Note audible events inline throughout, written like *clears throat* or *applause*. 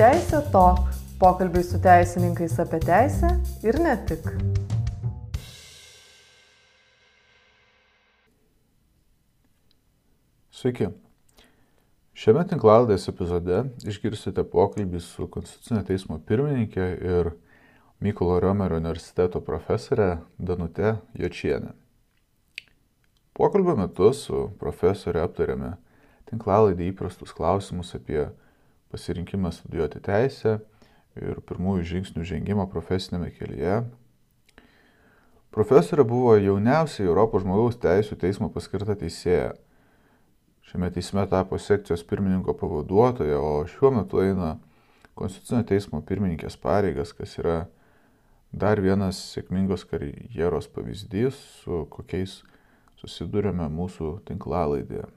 Teisė Tok - pokalbiai su teisininkais apie teisę ir ne tik. Sveiki. Šiame tinklaldės epizode išgirsite pokalbį su Konstitucinio teismo pirmininkė ir Mykolo Riomerio universiteto profesorė Danute Jočienė. Pokalbio metu su profesorė aptarėme tinklalaidį įprastus klausimus apie pasirinkimą studijuoti teisę ir pirmųjų žingsnių žengimą profesinėme kelyje. Profesorė buvo jauniausia Europos žmogaus teisų teismo paskirta teisėja. Šiame teisme tapo sekcijos pirmininko pavaduotoja, o šiuo metu eina Konstitucinio teismo pirmininkės pareigas, kas yra dar vienas sėkmingos karjeros pavyzdys, su kokiais susidurėme mūsų tinklalaidėje.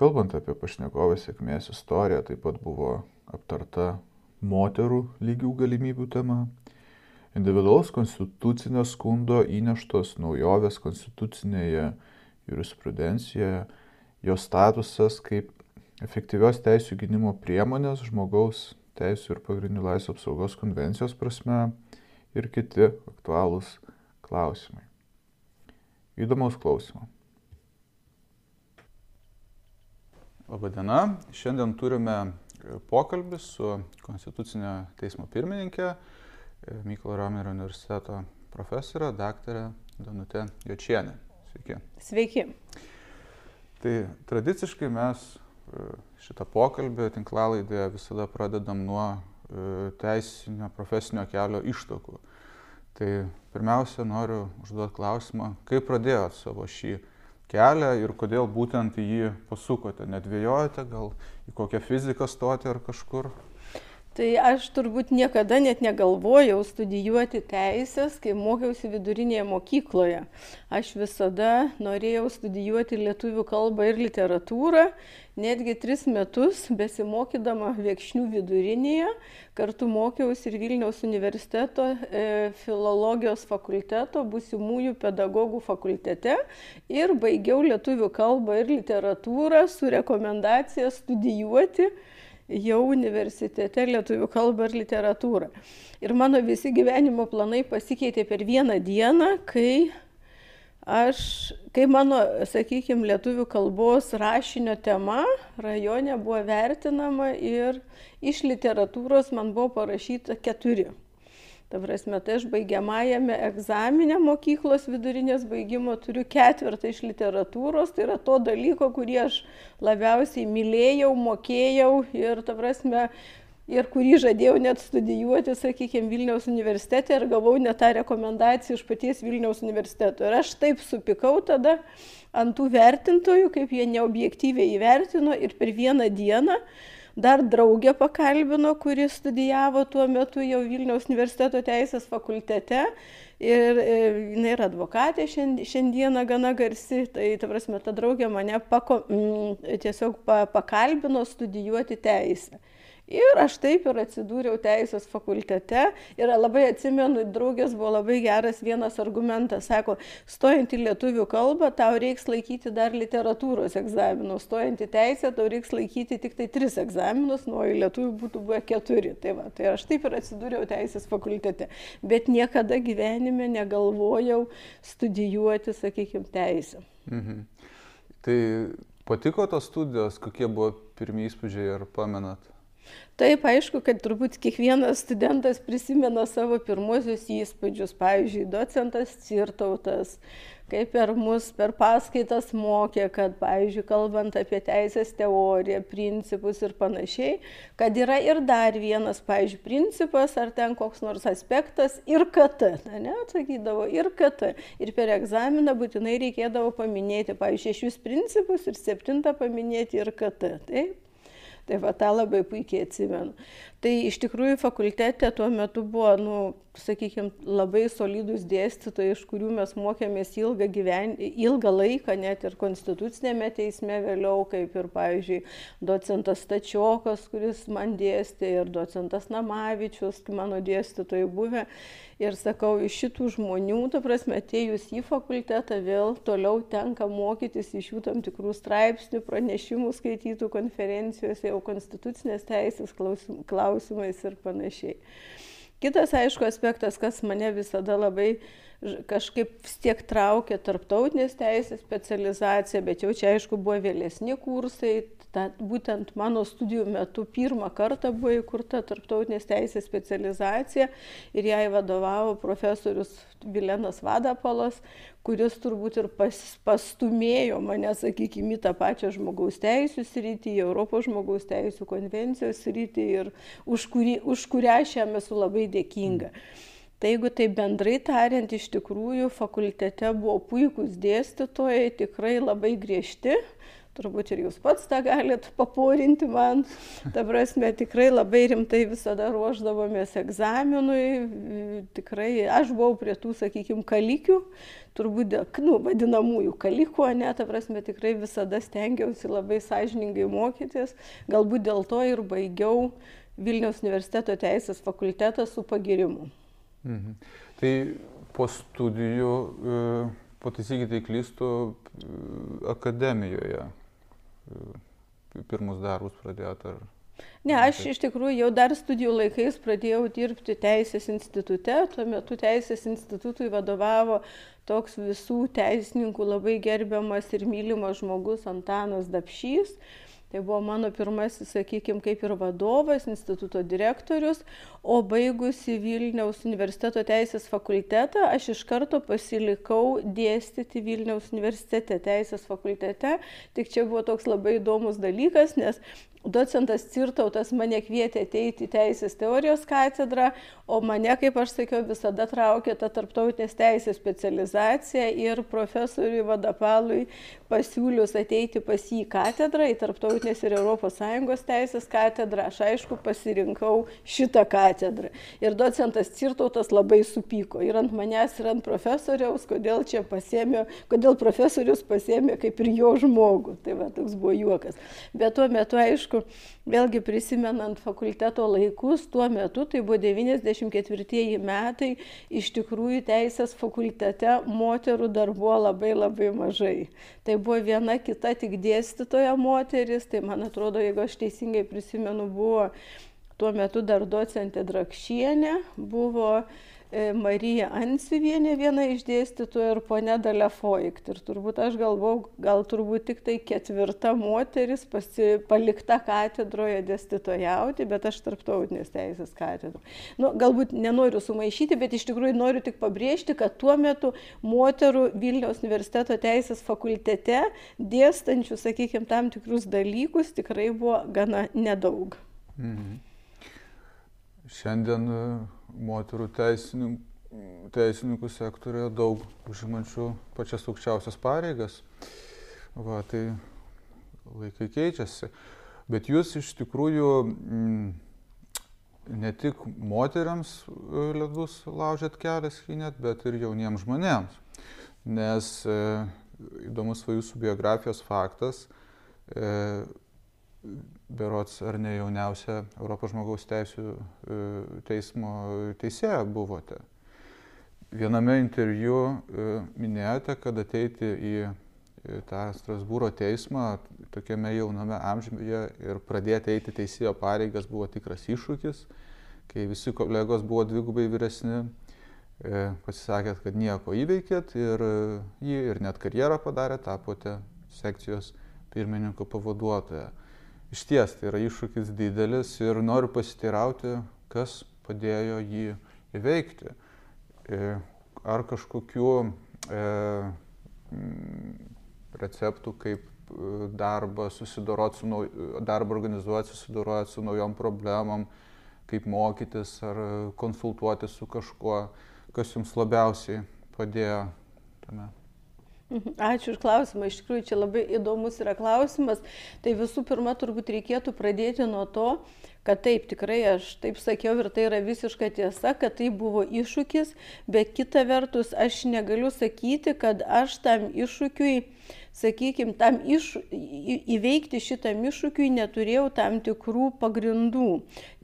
Kalbant apie pašnekovės sėkmės istoriją, taip pat buvo aptarta moterų lygių galimybių tema, individualaus konstitucinio skundo įneštos naujovės konstitucinėje jurisprudencijoje, jo statusas kaip efektyvios teisų gynimo priemonės žmogaus teisų ir pagrindinių laisvų apsaugos konvencijos prasme ir kiti aktualūs klausimai. Įdomaus klausimo. Labadiena. Šiandien turime e, pokalbį su Konstitucinio teismo pirmininkė, e, Mykolo Romerio universiteto profesorė, daktarė Danutė Jočienė. Sveiki. Sveiki. Tai tradiciškai mes e, šitą pokalbį tinklalaidėje visada pradedam nuo teisinio profesinio kelio ištokų. Tai pirmiausia, noriu užduoti klausimą, kaip pradėjot savo šį kelią ir kodėl būtent į jį pasukote? Nedvėjojate gal į kokią fiziką stoti ar kažkur? Tai aš turbūt niekada net negalvojau studijuoti teisės, kai mokiausi vidurinėje mokykloje. Aš visada norėjau studijuoti lietuvių kalbą ir literatūrą, netgi tris metus besimokydama Viekšnių vidurinėje, kartu mokiausi ir Vilniaus universiteto e, filologijos fakulteto, busimųjų pedagogų fakultete ir baigiau lietuvių kalbą ir literatūrą su rekomendacija studijuoti jau universitete lietuvių kalbą ir literatūrą. Ir mano visi gyvenimo planai pasikeitė per vieną dieną, kai aš, kai mano, sakykime, lietuvių kalbos rašinio tema rajone buvo vertinama ir iš literatūros man buvo parašyta keturi. Ta prasme, tai aš baigiamajame egzaminė mokyklos vidurinės baigimo turiu ketvirtą iš literatūros, tai yra to dalyko, kurį aš labiausiai mylėjau, mokėjau ir, ta prasme, ir kurį žadėjau net studijuoti, sakykime, Vilniaus universitete ir gavau net tą rekomendaciją iš paties Vilniaus universiteto. Ir aš taip supikau tada ant tų vertintojų, kaip jie neobjektyviai įvertino ir per vieną dieną dar draugę pakalbino, kuri studijavo tuo metu jau Vilniaus universiteto teisės fakultete. Ir e, jinai yra advokatė šiandieną gana garsi, tai ta prasme, ta draugė mane pako, m, tiesiog pa, pakalbino studijuoti teisę. Ir aš taip ir atsidūriau teisės fakultete. Ir labai atsimenu, draugės buvo labai geras vienas argumentas. Sako, stojant į lietuvių kalbą, tau reiks laikyti dar literatūros egzaminus. Stojant į teisę, tau reiks laikyti tik tai tris egzaminus, nuo į lietuvių būtų buvę keturi. Tai, va, tai aš taip ir atsidūriau teisės fakultete. Bet niekada gyvenime negalvojau studijuoti, sakykime, teisę. Mhm. Tai patiko tos studijos, kokie buvo pirmieji įspūdžiai, ar pamenat? Taip, aišku, kad turbūt kiekvienas studentas prisimena savo pirmosius įspūdžius. Pavyzdžiui, docentas Cirtautas, kaip per mus per paskaitas mokė, kad, pavyzdžiui, kalbant apie teisės teoriją, principus ir panašiai, kad yra ir dar vienas, pavyzdžiui, principas ar ten koks nors aspektas ir KT, ne, atsakydavo, ir KT. Ir per egzaminą būtinai reikėdavo paminėti, pavyzdžiui, šešius principus ir septintą paminėti ir KT. Taip? Tai va tą labai puikiai atsimenu. Tai iš tikrųjų fakultete tuo metu buvo, nu, sakykime, labai solidus dėstytojai, iš kurių mes mokėmės ilgą, gyven... ilgą laiką, net ir konstitucinėme teisme vėliau, kaip ir, pavyzdžiui, docentas Tačiokas, kuris man dėstė, ir docentas Namavičius, mano dėstytojai buvę. Ir sakau, iš šitų žmonių, ta prasme, atėjus į fakultetą, vėl toliau tenka mokytis iš jų tam tikrų straipsnių, pranešimų skaitytų konferencijose, jau konstitucinės teisės klausimais ir panašiai. Kitas, aišku, aspektas, kas mane visada labai kažkaip vis tiek traukė tarptautinės teisės specializacija, bet jau čia, aišku, buvo vėlesni kursai, ta, būtent mano studijų metu pirmą kartą buvo įkurta tarptautinės teisės specializacija ir jai vadovavo profesorius Vilenas Vadapalas, kuris turbūt ir pas, pastumėjo mane, sakykime, į tą pačią žmogaus teisų sritį, į Europos žmogaus teisų konvencijos sritį ir už, kurį, už kurią aš jam esu labai dėkinga. Tai jeigu tai bendrai tariant, iš tikrųjų fakultete buvo puikūs dėstytojai, tikrai labai griežti, turbūt ir jūs pats tą galit paporinti man. Ta prasme, tikrai labai rimtai visada ruoždavomės egzaminui. Tikrai aš buvau prie tų, sakykime, kalikių, turbūt, nu, vadinamųjų kalikų, ne, ta prasme, tikrai visada stengiausi labai sąžiningai mokytis. Galbūt dėl to ir baigiau Vilniaus universiteto teisės fakultetą su pagirimu. Mhm. Tai po studijų, e, pataisykite, klystu, e, akademijoje pirmus darbus pradėjot? Ar... Ne, aš iš tikrųjų jau dar studijų laikais pradėjau dirbti Teisės institute. Tuo metu Teisės institutui vadovavo toks visų teisininkų labai gerbiamas ir mylimas žmogus Antanas Dapšys. Tai buvo mano pirmasis, sakykime, kaip ir vadovas, instituto direktorius, o baigusi Vilniaus universiteto teisės fakultetą, aš iš karto pasilikau dėstyti Vilniaus universitete teisės fakultete. Tik čia buvo toks labai įdomus dalykas, nes docentas Cirtautas mane kvietė ateiti į teisės teorijos katedrą, o mane, kaip aš sakiau, visada traukė ta tarptautinės teisės specializacija ir profesoriui Vadapalui pasiūlius ateiti pas jį katedrą, į tarptautinės ir ES teisės katedrą, aš aišku pasirinkau šitą katedrą. Ir docentas Cirtautas labai supyko ir ant manęs, ir ant profesoriaus, kodėl čia pasėmė, kodėl profesorius pasėmė kaip ir jo žmogų. Tai va, toks buvo juokas. Bet tuo metu, aišku, aišku, vėlgi prisimenant fakulteto laikus, tuo metu, tai buvo 94 metai, iš tikrųjų teisės fakultete moterų dar buvo labai labai mažai. Tai buvo viena kita tik dėstytoja moteris, tai man atrodo, jeigu aš teisingai prisimenu, buvo tuo metu dar docentė Drakšienė, buvo Marija Ansivienė, viena iš dėstytojų, ir ponė Dalefoikt. Ir turbūt aš galvau, gal turbūt tik tai ketvirta moteris pasi, palikta katedroje dėstytojauti, bet aš tarptautinės teisės katedroje. Nu, galbūt nenoriu sumaišyti, bet iš tikrųjų noriu tik pabrėžti, kad tuo metu moterų Vilniaus universiteto teisės fakultete dėstančių, sakykime, tam tikrus dalykus tikrai buvo gana nedaug. Mhm. Šiandien moterų teisininkų, teisininkų sektorioje daug užimančių pačias aukščiausias pareigas. Va, tai laikai keičiasi. Bet jūs iš tikrųjų m, mm, ne tik moteriams e, ledus laužėt kelias skynėt, bet ir jauniems žmonėms. Nes e, įdomus va jūsų biografijos faktas, e, berots ar ne jauniausia Europos žmogaus teisų e, teismo teisėja buvote. Viename interviu e, minėjote, kad ateiti į tą Strasbūro teismą tokiame jauname amžiuje ir pradėti eiti teisėjo pareigas buvo tikras iššūkis, kai visi kolegos buvo dvigubai vyresni, e, pasisakėt, kad nieko įveikėt ir jį ir net karjerą padarė, tapote sekcijos pirmininko pavaduotoja. Iš ties tai yra iššūkis didelis ir noriu pasiteirauti, kas padėjo jį įveikti. E, ar kažkokiu e, receptų, kaip e, darbą susidoroti su, nau, darbą organizuoti, susidoroti su naujom problemom, kaip mokytis ar konsultuoti su kažkuo, kas jums labiausiai padėjo tame. Mhm. Ačiū už klausimą. Iš tikrųjų, čia labai įdomus yra klausimas. Tai visų pirma, turbūt reikėtų pradėti nuo to, kad taip, tikrai aš taip sakiau ir tai yra visiška tiesa, kad tai buvo iššūkis, bet kita vertus, aš negaliu sakyti, kad aš tam iššūkiui sakykime, tam iš, įveikti šitam iššūkiui neturėjau tam tikrų pagrindų.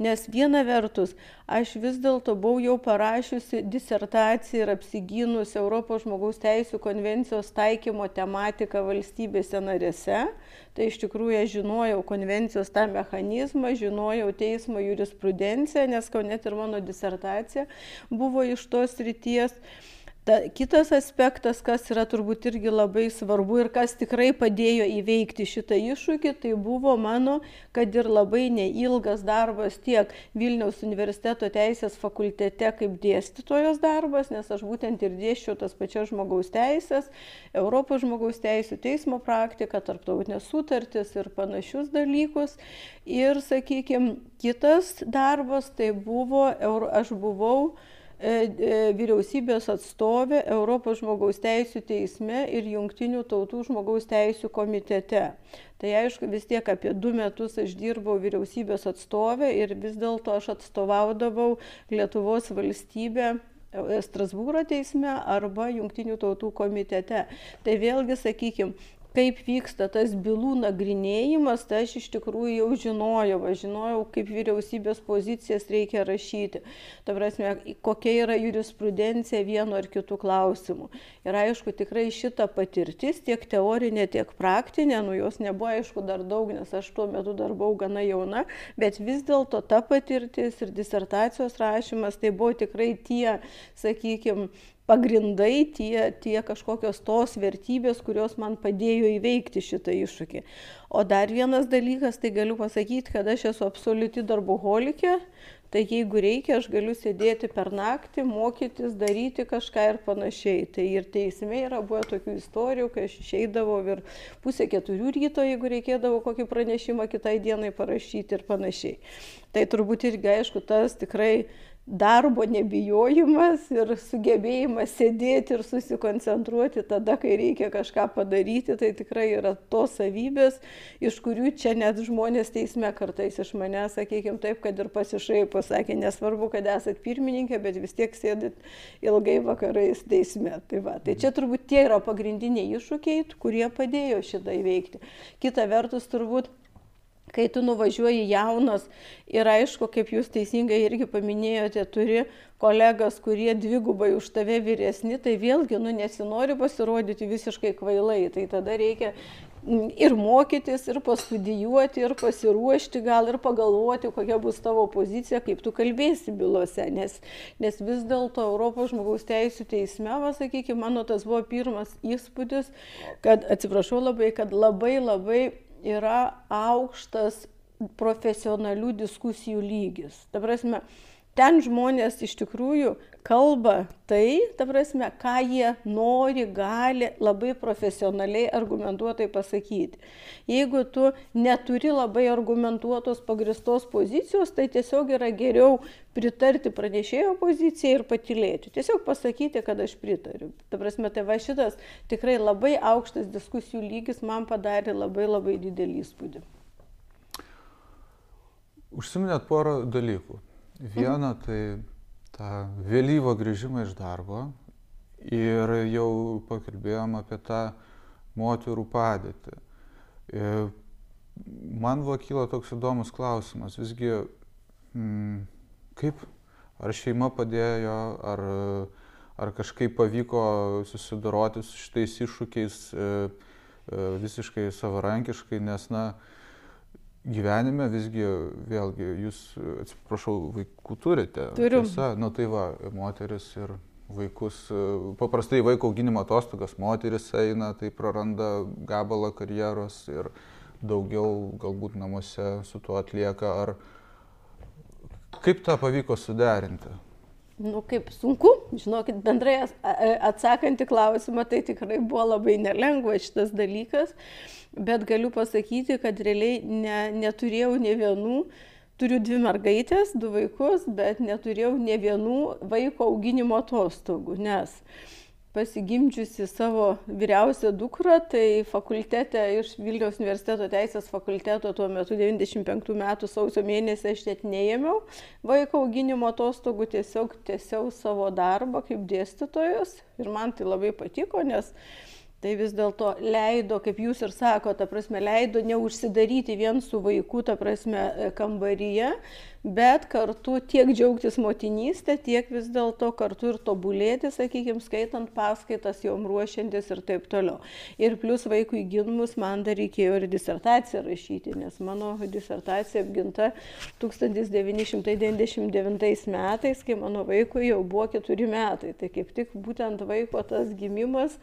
Nes viena vertus, aš vis dėlto buvau jau parašiusi disertaciją ir apsigynus Europos žmogaus teisų konvencijos taikymo tematiką valstybėse narėse. Tai iš tikrųjų aš žinojau konvencijos tą mechanizmą, žinojau teismo jurisprudenciją, nes net ir mano disertacija buvo iš tos ryties. Ta, kitas aspektas, kas yra turbūt irgi labai svarbu ir kas tikrai padėjo įveikti šitą iššūkį, tai buvo mano, kad ir labai neilgas darbas tiek Vilniaus universiteto teisės fakultete kaip dėstytojos darbas, nes aš būtent ir dėščiau tas pačias žmogaus teisės, Europos žmogaus teisų teismo praktiką, tarptautinės sutartis ir panašius dalykus. Ir, sakykime, kitas darbas tai buvo, aš buvau vyriausybės atstovė Europos žmogaus teisų teisme ir Junktinių tautų žmogaus teisų komitete. Tai aišku, vis tiek apie du metus aš dirbau vyriausybės atstovė ir vis dėlto aš atstovaudavau Lietuvos valstybę e, Strasbūro teisme arba Junktinių tautų komitete. Tai vėlgi, sakykime, kaip vyksta tas bylų nagrinėjimas, tai aš iš tikrųjų jau žinojau, aš žinojau, kaip vyriausybės pozicijas reikia rašyti. Ta prasme, kokia yra jurisprudencija vienu ar kitu klausimu. Ir aišku, tikrai šita patirtis, tiek teorinė, tiek praktinė, nu jos nebuvo aišku dar daug, nes aš tuo metu dar buvau gana jauna, bet vis dėlto ta patirtis ir disertacijos rašymas tai buvo tikrai tie, sakykime, pagrindai, tie, tie kažkokios tos vertybės, kurios man padėjo įveikti šitą iššūkį. O dar vienas dalykas, tai galiu pasakyti, kad aš esu absoliuti darboholikė, tai jeigu reikia, aš galiu sėdėti per naktį, mokytis, daryti kažką ir panašiai. Tai ir teisme yra buvę tokių istorijų, kai aš išeidavau ir pusę keturių ryto, jeigu reikėdavo kokį pranešimą kitai dienai parašyti ir panašiai. Tai turbūt irgi aišku, tas tikrai darbo nebijojimas ir sugebėjimas sėdėti ir susikoncentruoti tada, kai reikia kažką padaryti, tai tikrai yra tos savybės, iš kurių čia net žmonės teisme kartais iš mane, sakykime taip, kad ir pasišaipo, sakė, nesvarbu, kad esat pirmininkė, bet vis tiek sėdit ilgai vakarais teisme. Tai, va, tai čia turbūt tie yra pagrindiniai iššūkiai, kurie padėjo šitą įveikti. Kita vertus, turbūt kai tu nuvažiuoji jaunas ir aišku, kaip jūs teisingai irgi paminėjote, turi kolegas, kurie dvigubai už tave vyresni, tai vėlgi, nu, nesinori pasirodyti visiškai kvailai, tai tada reikia ir mokytis, ir pastudijuoti, ir pasiruošti gal, ir pagalvoti, kokia bus tavo pozicija, kaip tu kalbėsi bylose, nes, nes vis dėlto Europos žmogaus teisų teisme, sakykime, mano tas buvo pirmas įspūdis, kad, atsiprašau labai, kad labai labai yra aukštas profesionalių diskusijų lygis. Ta prasme, ten žmonės iš tikrųjų kalba tai, ta prasme, ką jie nori, gali labai profesionaliai, argumentuotai pasakyti. Jeigu tu neturi labai argumentuotos pagristos pozicijos, tai tiesiog yra geriau pritarti pranešėjo pozicijai ir patilėti. Tiesiog pasakyti, kad aš pritariu. Ta prasme, tai va šitas tikrai labai aukštas diskusijų lygis man padarė labai labai didelį įspūdį. Užsiminėt porą dalykų. Viena tai tą vėlyvą grįžimą iš darbo ir jau pakalbėjom apie tą moterų padėtį. Ir man buvo kyla toks įdomus klausimas, visgi mm, kaip, ar šeima padėjo, ar, ar kažkaip pavyko susidoroti su šitais iššūkiais e, e, visiškai savarankiškai, nes, na, gyvenime visgi, vėlgi, jūs, atsiprašau, vaikų turite. Turiu. Tiesa, nu tai va, moteris ir vaikus, paprastai vaiko auginimo atostogas moteris eina, tai praranda gabalą karjeros ir daugiau galbūt namuose su tuo atlieka. Ar kaip tą pavyko suderinti? Nu, kaip sunku, žinokit, bendrai atsakant į klausimą, tai tikrai buvo labai nelengva šitas dalykas. Bet galiu pasakyti, kad realiai ne, neturėjau ne vienų, turiu dvi mergaitės, du vaikus, bet neturėjau ne vienų vaiko auginimo atostogų, nes pasigimdžiusi savo vyriausią dukrą, tai fakultete iš Vilniaus universiteto teisės fakulteto tuo metu 95 metų sausio mėnesį aš net neėmiau vaiko auginimo atostogų, tiesiog tiesiog savo darbą kaip dėstytojas. Ir man tai labai patiko, nes tai vis dėlto leido, kaip jūs ir sakote, ta prasme, leido neužsidaryti vien su vaiku, ta prasme, kambaryje, bet kartu tiek džiaugtis motinystę, tiek vis dėlto kartu ir tobulėti, sakykime, skaitant paskaitas, jom ruošiantis ir taip toliau. Ir plus vaikui gimus man dar reikėjo ir disertaciją rašyti, nes mano disertacija apginta 1999 metais, kai mano vaikui jau buvo keturi metai. Tai kaip tik būtent vaiko tas gimimas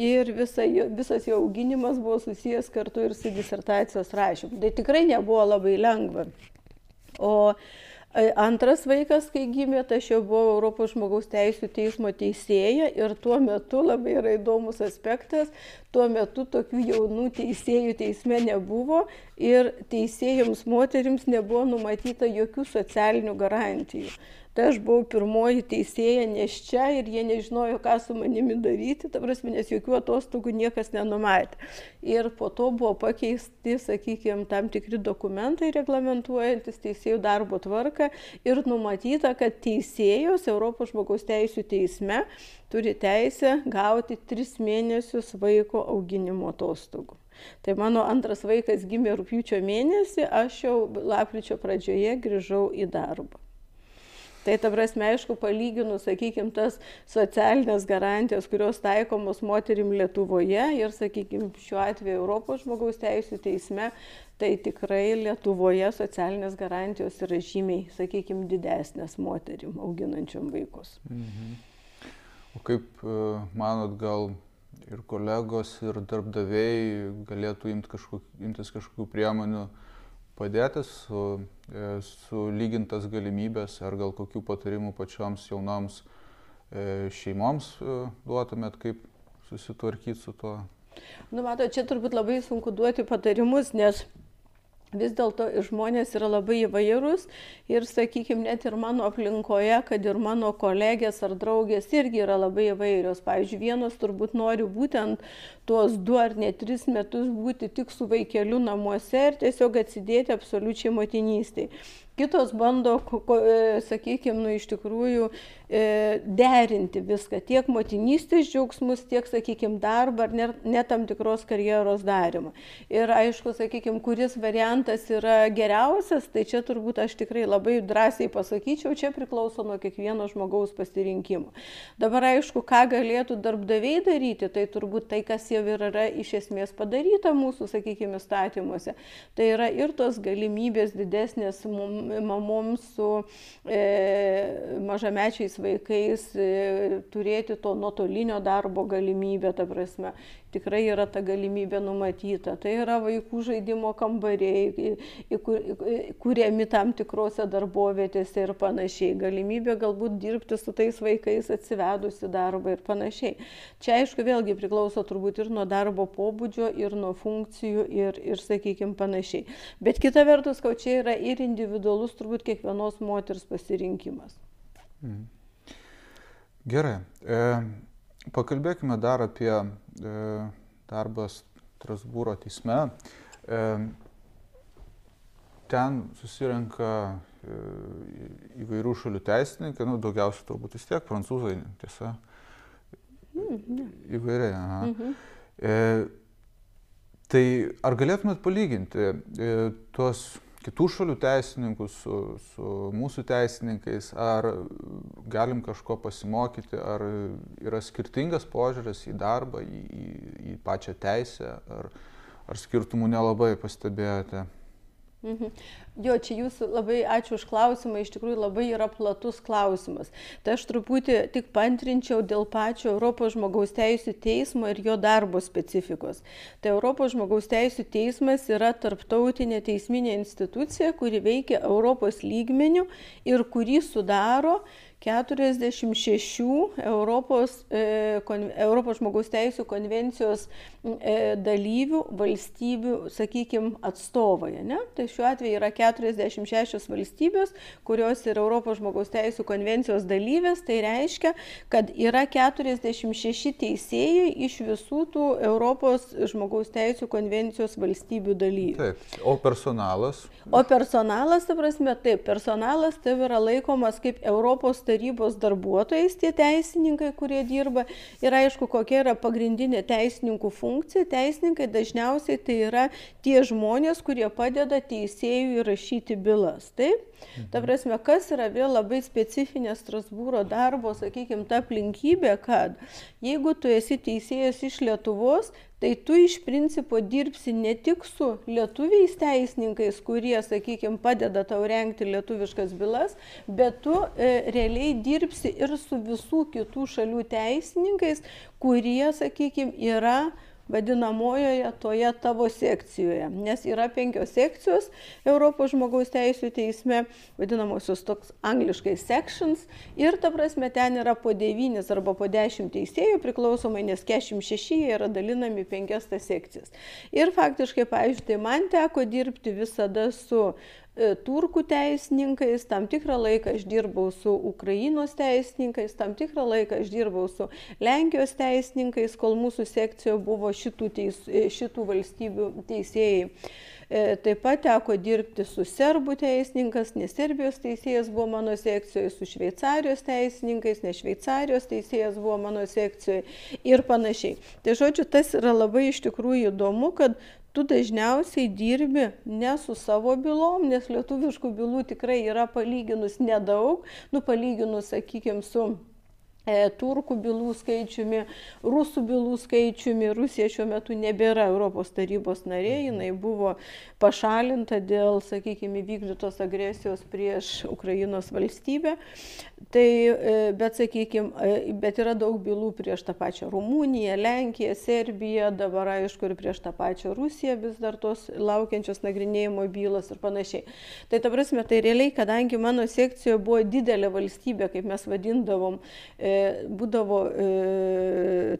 ir visa, visas jo auginimas buvo susijęs kartu ir su disertacijos rašymu. Tai tikrai nebuvo labai lengva. O e, Antras vaikas, kai gimė, tai aš jau buvau Europos žmogaus teisų teismo teisėja ir tuo metu labai yra įdomus aspektas, tuo metu tokių jaunų teisėjų teisme nebuvo ir teisėjams moterims nebuvo numatyta jokių socialinių garantijų tai aš buvau pirmoji teisėja nėščia ir jie nežinojo, ką su manimi daryti, ta prasme, nes jokių atostogų niekas nenumatė. Ir po to buvo pakeisti, sakykime, tam tikri dokumentai reglamentuojantis teisėjų darbo tvarką ir numatyta, kad teisėjos Europos žmogaus teisų teisme turi teisę gauti tris mėnesius vaiko auginimo atostogų. Tai mano antras vaikas gimė rūpiučio mėnesį, aš jau lapkričio pradžioje grįžau į darbą. Tai ta prasme, aišku, palyginus, sakykime, tas socialinės garantijos, kurios taikomos moterim Lietuvoje ir, sakykime, šiuo atveju Europos žmogaus teisų teisme, tai tikrai Lietuvoje socialinės garantijos yra žymiai, sakykime, didesnės moterim auginančiam vaikus. Mhm. O kaip e, manot, gal ir kolegos, ir darbdaviai galėtų imti kažkok, imtis kažkokių priemonių, padėti su, e, sulygintas galimybės ar gal kokių patarimų pačioms jaunoms e, šeimoms e, duotumėt, kaip susitvarkyti su tuo? Nu, mato, čia turbūt labai sunku duoti patarimus, nes vis dėlto žmonės yra labai įvairūs ir, sakykime, net ir mano aplinkoje, kad ir mano kolegės ar draugės irgi yra labai įvairios. Pavyzdžiui, vienos turbūt nori būtent tuos du ar net tris metus būti tik su vaikeliu namuose ir tiesiog atsidėti absoliučiai motinystėj kitos bando, e, sakykime, nu, iš tikrųjų derinti viską, tiek motinystės džiaugsmus, tiek, sakykime, darbą ar net ne tam tikros karjeros darimą. Ir aišku, sakykime, kuris variantas yra geriausias, tai čia turbūt aš tikrai labai drąsiai pasakyčiau, čia priklauso nuo kiekvieno žmogaus pasirinkimo. Dabar aišku, ką galėtų darbdaviai daryti, tai turbūt tai, kas jau yra iš esmės padaryta mūsų, sakykime, įstatymuose. Tai yra ir tos galimybės didesnės mamoms su e, mažamečiais vaikais e, turėti to nuotolinio darbo galimybę, ta prasme, tikrai yra ta galimybė numatyta. Tai yra vaikų žaidimo kambariai, kuriami tam tikrose darbovietėse ir panašiai. Galimybė galbūt dirbti su tais vaikais atsivedusi darbą ir panašiai. Čia aišku vėlgi priklauso turbūt ir nuo darbo pobūdžio, ir nuo funkcijų, ir, ir sakykime, panašiai. Bet kita vertus, kad čia yra ir individualus turbūt kiekvienos moters pasirinkimas. Mhm. Gerai. E, pakalbėkime dar apie E, darbas Strasbūro teisme. E, ten susirenka e, įvairių šalių teisininkai, nu, daugiausia turbūt vis tiek prancūzai, tiesa. Mm, Įvairiai. -hmm. e, tai ar galėtumėt palyginti e, tuos kitų šalių teisininkus, su, su mūsų teisininkais, ar galim kažko pasimokyti, ar yra skirtingas požiūris į darbą, į, į, į pačią teisę, ar, ar skirtumų nelabai pastebėjote. Mhm. Jo, čia jūsų labai ačiū už klausimą, iš tikrųjų labai yra platus klausimas. Tai aš truputį tik pantrinčiau dėl pačio Europos žmogaus teisų teismo ir jo darbo specifikos. Tai Europos žmogaus teisų teismas yra tarptautinė teisminė institucija, kuri veikia Europos lygmenių ir kurį sudaro 46 Europos, e, Europos žmogaus teisų konvencijos e, dalyvių valstybių, sakykime, atstovai. Ne? Tai šiuo atveju yra 46 valstybės, kurios yra Europos žmogaus teisų konvencijos dalyvės. Tai reiškia, kad yra 46 teisėjai iš visų tų Europos žmogaus teisų konvencijos valstybių dalyvių. Taip, o personalas? O personalas, ta prasme, taip, personalas tai yra laikomas kaip Europos tarybos darbuotojais tie teisininkai, kurie dirba. Ir aišku, kokia yra pagrindinė teisininkų funkcija. Teisininkai dažniausiai tai yra tie žmonės, kurie padeda teisėjui įrašyti bylas. Taip? Ta prasme, kas yra vėl labai specifinė Strasbūro darbo, sakykime, ta aplinkybė, kad jeigu tu esi teisėjas iš Lietuvos, tai tu iš principo dirbsi ne tik su lietuviais teisininkais, kurie, sakykime, padeda tau renkti lietuviškas bylas, bet tu e, realiai dirbsi ir su visų kitų šalių teisininkais, kurie, sakykime, yra vadinamojoje toje tavo sekcijoje. Nes yra penkios sekcijos Europos žmogaus teisų teisme, vadinamosios toks angliškai sections. Ir ta prasme ten yra po devynis arba po dešimt teisėjų priklausomai, nes 46 jie yra dalinami penkias tas sekcijas. Ir faktiškai, pavyzdžiui, tai man teko dirbti visada su turkų teisininkais, tam tikrą laiką aš dirbau su Ukrainos teisininkais, tam tikrą laiką aš dirbau su Lenkijos teisininkais, kol mūsų sekcijoje buvo šitų, teis, e, šitų valstybių teisėjai. E, taip pat teko dirbti su serbų teisininkas, nes Serbijos teisėjas buvo mano sekcijoje, su Šveicarijos teisininkais, nes Šveicarijos teisėjas buvo mano sekcijoje ir panašiai. Tai žodžiu, tas yra labai iš tikrųjų įdomu, kad tu dažniausiai dirbi ne su savo bylom, nes lietuviškų bylų tikrai yra palyginus nedaug, nu palyginus, sakykime, su E, turkų bylų skaičiumi, rusų bylų skaičiumi. Rusija šiuo metu nebėra Europos tarybos narė, jinai buvo pašalinta dėl, sakykime, vykdytos agresijos prieš Ukrainos valstybę. Tai, e, bet, sakykime, bet yra daug bylų prieš tą pačią Rumuniją, Lenkiją, Serbiją, dabar aišku ir prieš tą pačią Rusiją vis dar tos laukiančios nagrinėjimo bylos ir panašiai. Tai ta prasme, tai realiai, kadangi mano sekcijoje buvo didelė valstybė, kaip mes vadindavom, e, E, būdavo e,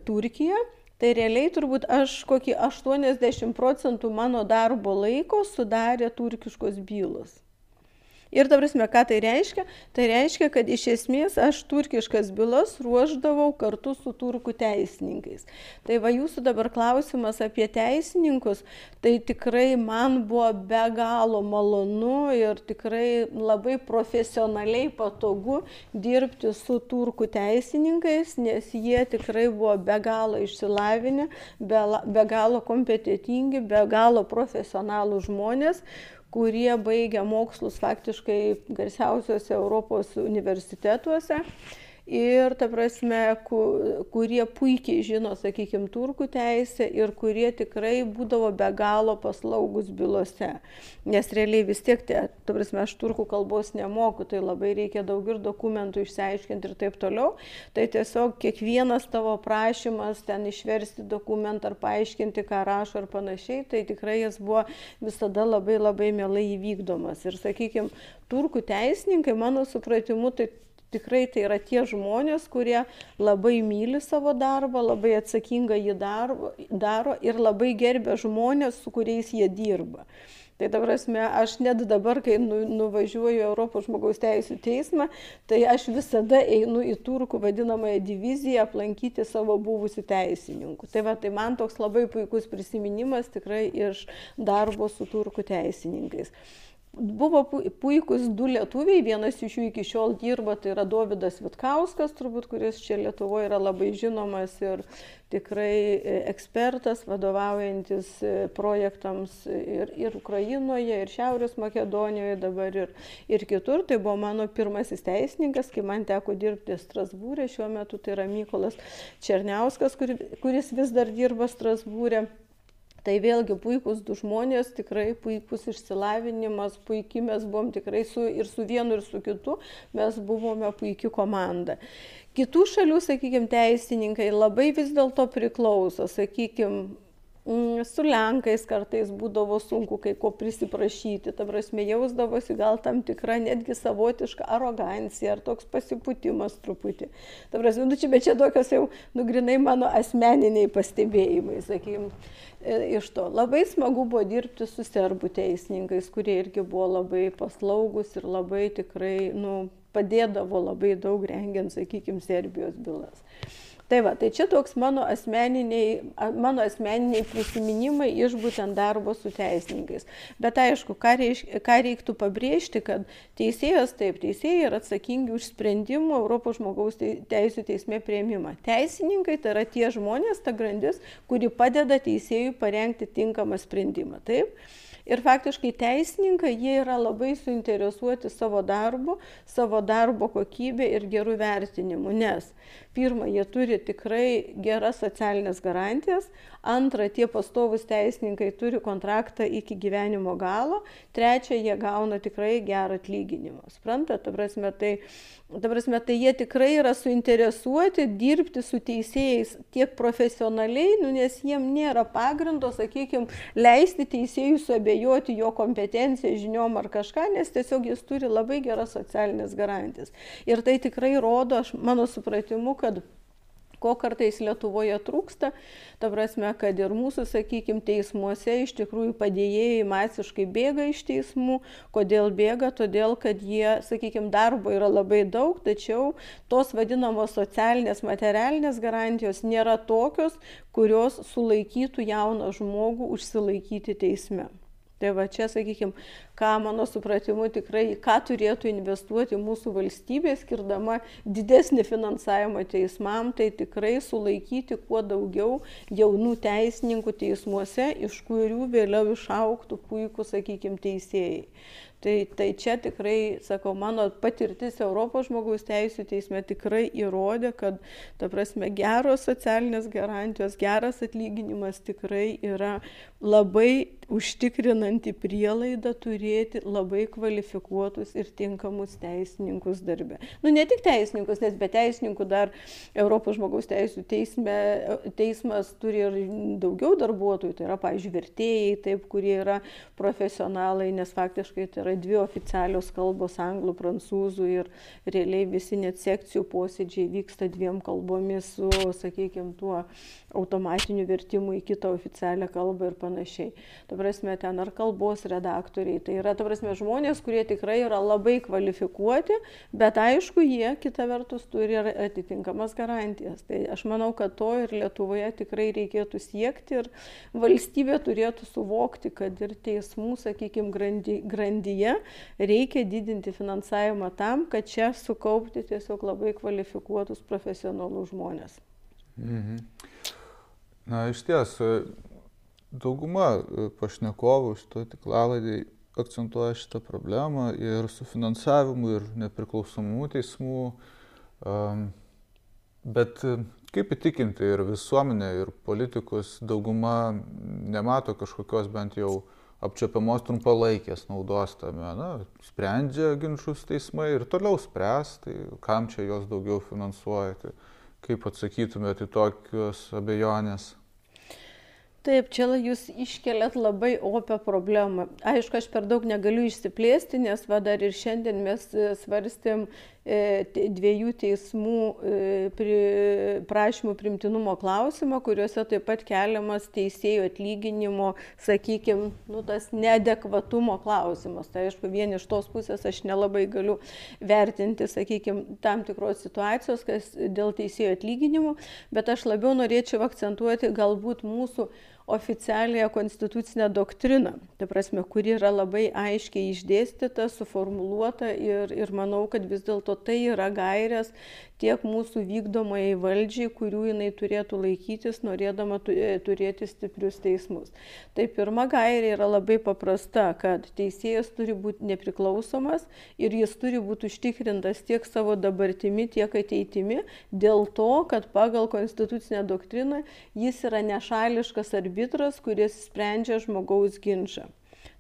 Turkija, tai realiai turbūt aš kokį 80 procentų mano darbo laiko sudarė turkiškos bylos. Ir ta prasme, ką tai reiškia? Tai reiškia, kad iš esmės aš turkiškas bylas ruoždavau kartu su turkų teisininkais. Tai va jūsų dabar klausimas apie teisininkus, tai tikrai man buvo be galo malonu ir tikrai labai profesionaliai patogu dirbti su turkų teisininkais, nes jie tikrai buvo be galo išsilavinę, be, be galo kompetitingi, be galo profesionalų žmonės kurie baigia mokslus faktiškai garsiausiuose Europos universitetuose ir, ta prasme, kurie puikiai žino, sakykime, turkų teisę ir kurie tikrai būdavo be galo paslaugus bylose. Nes realiai vis tiek, te, ta prasme, aš turkų kalbos nemoku, tai labai reikia daug ir dokumentų išsiaiškinti ir taip toliau. Tai tiesiog kiekvienas tavo prašymas ten išversti dokumentą ar paaiškinti, ką rašo ar panašiai, tai tikrai jis buvo visada labai labai mielai įvykdomas. Ir, sakykime, turkų teisininkai, mano supratimu, tai tikrai tai yra tie žmonės, kurie labai myli savo darbą, labai atsakingai jį daro, daro ir labai gerbia žmonės, su kuriais jie dirba. Tai dabar asme, aš net dabar, kai nu, nuvažiuoju Europos žmogaus teisų teismą, tai aš visada einu į turkų vadinamąją diviziją aplankyti savo buvusių teisininkų. Tai va, tai man toks labai puikus prisiminimas tikrai iš darbo su turkų teisininkais. Buvo puikūs du lietuviai, vienas iš jų iki šiol dirba, tai yra Davidas Vitkauskas, turbūt, kuris čia Lietuvoje yra labai žinomas ir tikrai e, ekspertas, vadovaujantis e, projektams ir, ir Ukrainoje, ir Šiaurės Makedonijoje, dabar ir, ir kitur. Tai buvo mano pirmasis teisininkas, kai man teko dirbti Strasbūrė, šiuo metu tai yra Mykolas Černiauskas, kuris vis dar dirba Strasbūrė. Tai vėlgi puikūs du žmonės, tikrai puikus išsilavinimas, puikiai mes buvom tikrai su, ir su vienu, ir su kitu, mes buvome puikia komanda. Kitų šalių, sakykime, teisininkai labai vis dėlto priklauso, sakykime, mm, su Lenkais kartais būdavo sunku kai ko prisiprašyti, ta prasme jausdavosi gal tam tikra netgi savotiška arogancija ar toks pasiputimas truputį. Ta prasme, nu čia, bet čia tokios jau nugrinai mano asmeniniai pastebėjimai, sakykime. Iš to labai smagu buvo dirbti su serbų teisininkais, kurie irgi buvo labai paslaugus ir labai tikrai nu, padėdavo labai daug rengiant, sakykime, Serbijos bylas. Tai va, tai čia toks mano asmeniniai, mano asmeniniai prisiminimai iš būtent darbo su teisininkais. Bet aišku, ką, reiš, ką reiktų pabrėžti, kad teisėjas, taip, teisėjai yra atsakingi už sprendimų Europos žmogaus teisų teisme prieimimą. Teisininkai tai yra tie žmonės, ta grandis, kuri padeda teisėjui parengti tinkamą sprendimą. Taip? Ir faktiškai teisininkai, jie yra labai suinteresuoti savo darbu, savo darbo kokybė ir gerų vertinimų, nes pirmą, jie turi tikrai geras socialinės garantijas, antra, tie pastovus teisininkai turi kontraktą iki gyvenimo galo, trečia, jie gauna tikrai gerą atlyginimą. Suprantate, ta prasme, tai, ta prasme, tai jie tikrai yra suinteresuoti dirbti su teisėjais tiek profesionaliai, nu, nes jiem nėra pagrindo, sakykime, leisti teisėjui suabejoti jo kompetenciją, žiniom ar kažką, nes tiesiog jis turi labai geras socialinės garantijas. Ir tai tikrai rodo, aš, mano supratimu, kad ko kartais Lietuvoje trūksta, ta prasme, kad ir mūsų, sakykime, teismuose iš tikrųjų padėjėjai masiškai bėga iš teismų. Kodėl bėga? Todėl, kad jie, sakykime, darbo yra labai daug, tačiau tos vadinamos socialinės, materialinės garantijos nėra tokios, kurios sulaikytų jauną žmogų užsilaikyti teisme. Tai va čia, sakykime, ką mano supratimu tikrai, ką turėtų investuoti mūsų valstybė, skirdama didesnį finansavimą teismam, tai tikrai sulaikyti kuo daugiau jaunų teisininkų teismuose, iš kurių vėliau išauktų puikų, sakykime, teisėjai. Tai, tai čia tikrai, sakau, mano patirtis Europos žmogaus teisų teisme tikrai įrodė, kad, ta prasme, geros socialinės garantijos, geras atlyginimas tikrai yra labai užtikrinanti prielaida turėti labai kvalifikuotus ir tinkamus teisininkus darbe. Nu, ne tik teisininkus, nes be teisininkų dar Europos žmogaus teisų teisme, teismas turi ir daugiau darbuotojų, tai yra, pavyzdžiui, vertėjai, taip, kurie yra profesionalai, nes faktiškai tai yra dvi oficialios kalbos - anglų, prancūzų ir realiai visi net sekcijų posėdžiai vyksta dviem kalbomis su, sakykime, tuo automatiniu vertimu į kitą oficialią kalbą ir panašiai. Ta prasme, ten ar kalbos redaktoriai, tai yra, ta prasme, žmonės, kurie tikrai yra labai kvalifikuoti, bet aišku, jie kita vertus turi ir atitinkamas garantijas. Tai aš manau, kad to ir Lietuvoje tikrai reikėtų siekti ir valstybė turėtų suvokti, kad ir teismų, sakykime, grandy, grandyje reikia didinti finansavimą tam, kad čia sukaupti tiesiog labai kvalifikuotus profesionalus žmonės. Mhm. Na, iš ties, dauguma pašnekovų šito tiklalaidį akcentuoja šitą problemą ir su finansavimu, ir nepriklausomų teismų. Bet kaip įtikinti ir visuomenę, ir politikus dauguma nemato kažkokios bent jau apčiopiamos trumpalaikės naudos tame. Na, sprendžia ginčius teismai ir toliau spręs, tai kam čia jos daugiau finansuojate. Kaip atsakytumėte į tokius abejonės? Taip, čia jūs iškeliat labai opę problemą. Aišku, aš per daug negaliu išsiplėsti, nes va dar ir šiandien mes e, svarstėm e, dviejų teismų e, prašymų primtinumo klausimą, kuriuose taip pat keliamas teisėjų atlyginimo, sakykime, nu, tas neadekvatumo klausimas. Tai aišku, vien iš tos pusės aš nelabai galiu vertinti, sakykime, tam tikros situacijos, kas dėl teisėjų atlyginimų, bet aš labiau norėčiau akcentuoti galbūt mūsų oficialiąją konstitucinę doktriną, ta prasme, kuri yra labai aiškiai išdėstyta, suformuluota ir, ir manau, kad vis dėlto tai yra gairės tiek mūsų vykdomai valdžiai, kurių jinai turėtų laikytis, norėdama e, turėti stiprius teismus. Tai pirma gairė yra labai paprasta, kad teisėjas turi būti nepriklausomas ir jis turi būti užtikrintas tiek savo dabartimi, tiek ateitimi, dėl to, kad pagal konstitucinę doktriną jis yra nešališkas arbitras, kuris sprendžia žmogaus ginčą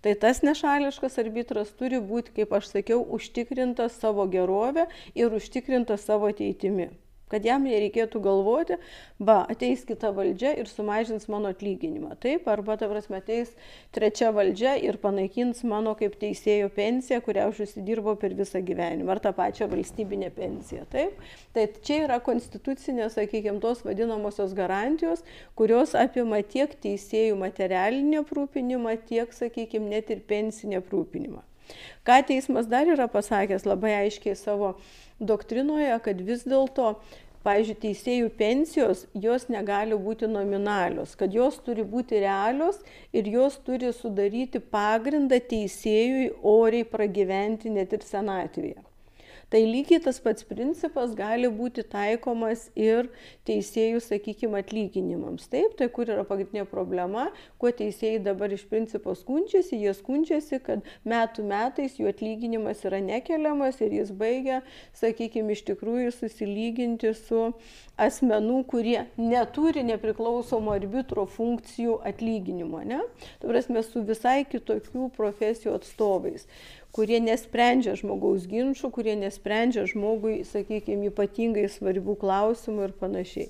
tai tas nešališkas arbitras turi būti, kaip aš sakiau, užtikrintas savo gerovę ir užtikrintas savo ateitimi. Kad jam nereikėtų galvoti, va, ateis kita valdžia ir sumažins mano atlyginimą. Taip, arba, ta prasme, ateis trečia valdžia ir panaikins mano kaip teisėjo pensiją, kurią aš užsidirbau per visą gyvenimą, ar tą pačią valstybinę pensiją. Taip, tai čia yra konstitucinės, sakykime, tos vadinamosios garantijos, kurios apima tiek teisėjų materialinį aprūpinimą, tiek, sakykime, net ir pensinį aprūpinimą. Ką teismas dar yra pasakęs labai aiškiai savo doktrinoje, kad vis dėlto Pavyzdžiui, teisėjų pensijos, jos negali būti nominalios, kad jos turi būti realios ir jos turi sudaryti pagrindą teisėjui oriai pragyventi net ir senatvėje. Tai lygiai tas pats principas gali būti taikomas ir teisėjų, sakykime, atlyginimams. Taip, tai kur yra pagrindinė problema, kuo teisėjai dabar iš principo skundžiasi, jie skundžiasi, kad metų metais jų atlyginimas yra nekeliamas ir jis baigia, sakykime, iš tikrųjų susilyginti su asmenų, kurie neturi nepriklausomo arbitro funkcijų atlyginimo. Ne? Tai prasme, su visai kitokių profesijų atstovais kurie nesprendžia žmogaus ginčių, kurie nesprendžia žmogui, sakykime, ypatingai svarbių klausimų ir panašiai.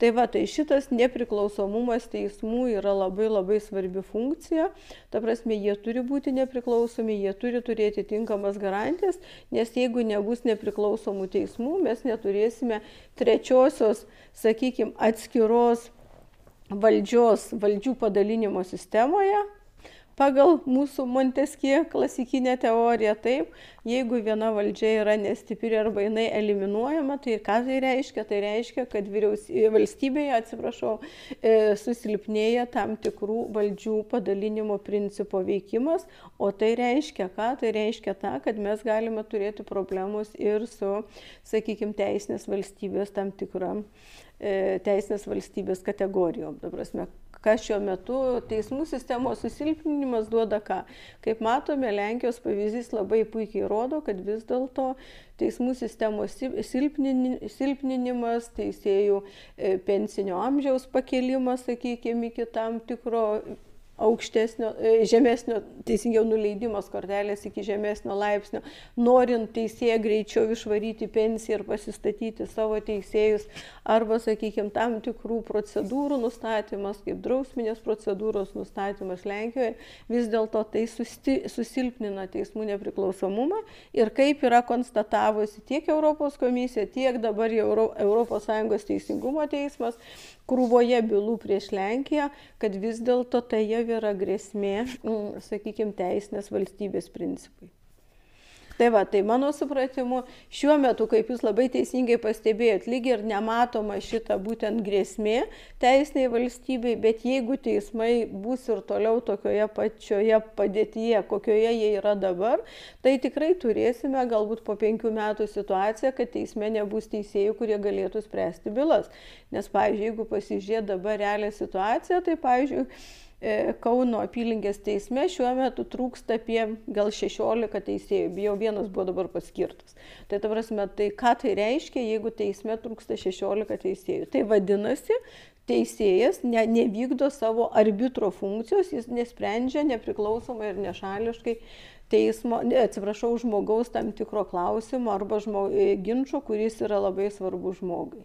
Tai va, tai šitas nepriklausomumas teismų yra labai labai svarbi funkcija. Ta prasme, jie turi būti nepriklausomi, jie turi turėti tinkamas garantijas, nes jeigu nebus nepriklausomų teismų, mes neturėsime trečiosios, sakykime, atskiros valdžios, valdžių padalinimo sistemoje, pagal mūsų Monteskie klasikinę teoriją, taip, jeigu viena valdžia yra nestipri arba jinai eliminuojama, tai ką tai reiškia? Tai reiškia, kad valstybėje, atsiprašau, e, susilpnėja tam tikrų valdžių padalinimo principo veikimas, o tai reiškia ką? Tai reiškia tą, kad mes galime turėti problemus ir su, sakykime, teisinės valstybės tam tikram e, teisinės valstybės kategorijom. Dabar, kas šiuo metu teismų sistemos susilpninimas duoda ką. Kaip matome, Lenkijos pavyzdys labai puikiai rodo, kad vis dėlto teismų sistemos silpninimas, teisėjų e, pensinio amžiaus pakelimas, sakykime, iki tam tikro aukštesnio, e, žemesnio, teisingiau nuleidimas kortelės iki žemesnio laipsnio, norint teisėją greičiau išvaryti pensiją ir pasistatyti savo teisėjus, arba, sakykime, tam tikrų procedūrų nustatymas, kaip drausminės procedūros nustatymas Lenkijoje, vis dėlto tai susti, susilpnina teismų nepriklausomumą. Ir kaip yra konstatavusi tiek Europos komisija, tiek dabar jau ES teisingumo teismas, krūvoje bylų prieš Lenkiją, kad vis dėlto tai jau yra grėsmė, mm, sakykime, teisinės valstybės principui. Tai va, tai mano supratimu, šiuo metu, kaip jūs labai teisingai pastebėjot, lyg ir nematoma šita būtent grėsmė teisiniai valstybei, bet jeigu teismai bus ir toliau tokioje pačioje padėtyje, kokioje jie yra dabar, tai tikrai turėsime galbūt po penkių metų situaciją, kad teisme nebus teisėjų, kurie galėtų spręsti bylas. Nes, pavyzdžiui, jeigu pasižiūrėt dabar realią situaciją, tai, pavyzdžiui, Kauno apylinkės teisme šiuo metu trūksta apie gal 16 teisėjų, bijau vienas buvo dabar paskirtas. Tai ta prasme, tai ką tai reiškia, jeigu teisme trūksta 16 teisėjų? Tai vadinasi, teisėjas ne, nevykdo savo arbitro funkcijos, jis nesprendžia nepriklausomai ir nešališkai teismo, atsiprašau, žmogaus tam tikro klausimo arba žmog, e, ginčio, kuris yra labai svarbus žmogui.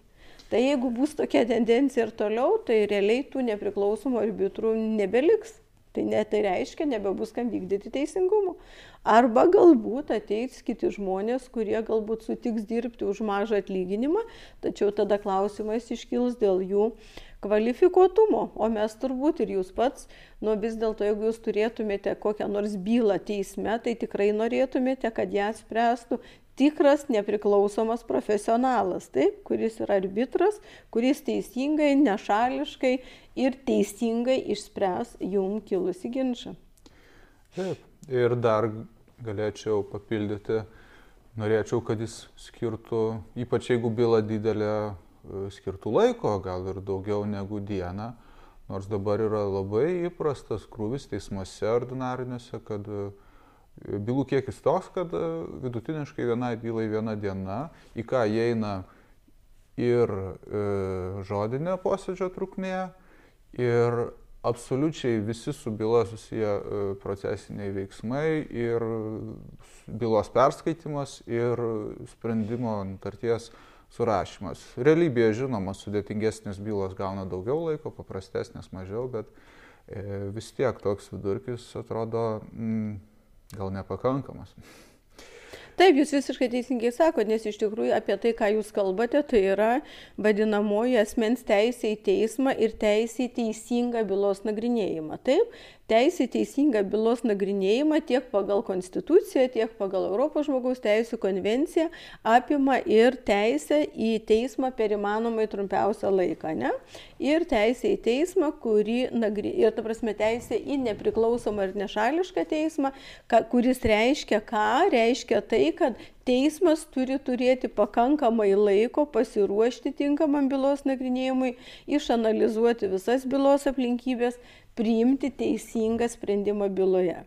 Tai jeigu bus tokia tendencija ir toliau, tai realiai tų nepriklausomų arbitrų nebeliks. Tai net tai reiškia, nebebus kam vykdyti teisingumo. Arba galbūt ateis kiti žmonės, kurie galbūt sutiks dirbti už mažą atlyginimą, tačiau tada klausimas iškils dėl jų kvalifikuotumo. O mes turbūt ir jūs pats, nu vis dėlto, jeigu jūs turėtumėte kokią nors bylą teisme, tai tikrai norėtumėte, kad ją spręstų tikras nepriklausomas profesionalas, taip, kuris yra arbitras, kuris teisingai, nešališkai ir teisingai išspręs jum kilusi ginčą. Taip, ir dar galėčiau papildyti, norėčiau, kad jis skirtų, ypač jeigu byla didelė, skirtų laiko, gal ir daugiau negu dieną, nors dabar yra labai įprastas krūvis teismuose ordinariniuose, kad uh, Bylų kiekis toks, kad e, vidutiniškai vienai bylai viena diena, į ką įeina ir e, žodinė posėdžio trukmė, ir absoliučiai visi su byla susiję e, procesiniai veiksmai, ir bylos perskaitimas, ir sprendimo nutarties surašymas. Realybėje žinoma, sudėtingesnės bylos gauna daugiau laiko, paprastesnės mažiau, bet e, vis tiek toks vidurkis atrodo mm, gal nepakankamas. Taip, jūs visiškai teisingai sakote, nes iš tikrųjų apie tai, ką jūs kalbate, tai yra vadinamoji asmens teisė į teismą ir teisė į teisingą bylos nagrinėjimą. Taip, teisė į teisingą bylos nagrinėjimą tiek pagal Konstituciją, tiek pagal Europos žmogaus teisų konvenciją apima ir teisę į teismą per įmanomai trumpiausią laiką. Ne? Ir teisė į teismą, kuri, ir ta prasme teisė į nepriklausomą ir nešališką teismą, kuris reiškia ką? Reiškia tai, kad teismas turi turėti pakankamai laiko pasiruošti tinkamam bylos nagrinėjimui, išanalizuoti visas bylos aplinkybės, priimti teisingą sprendimą byloje.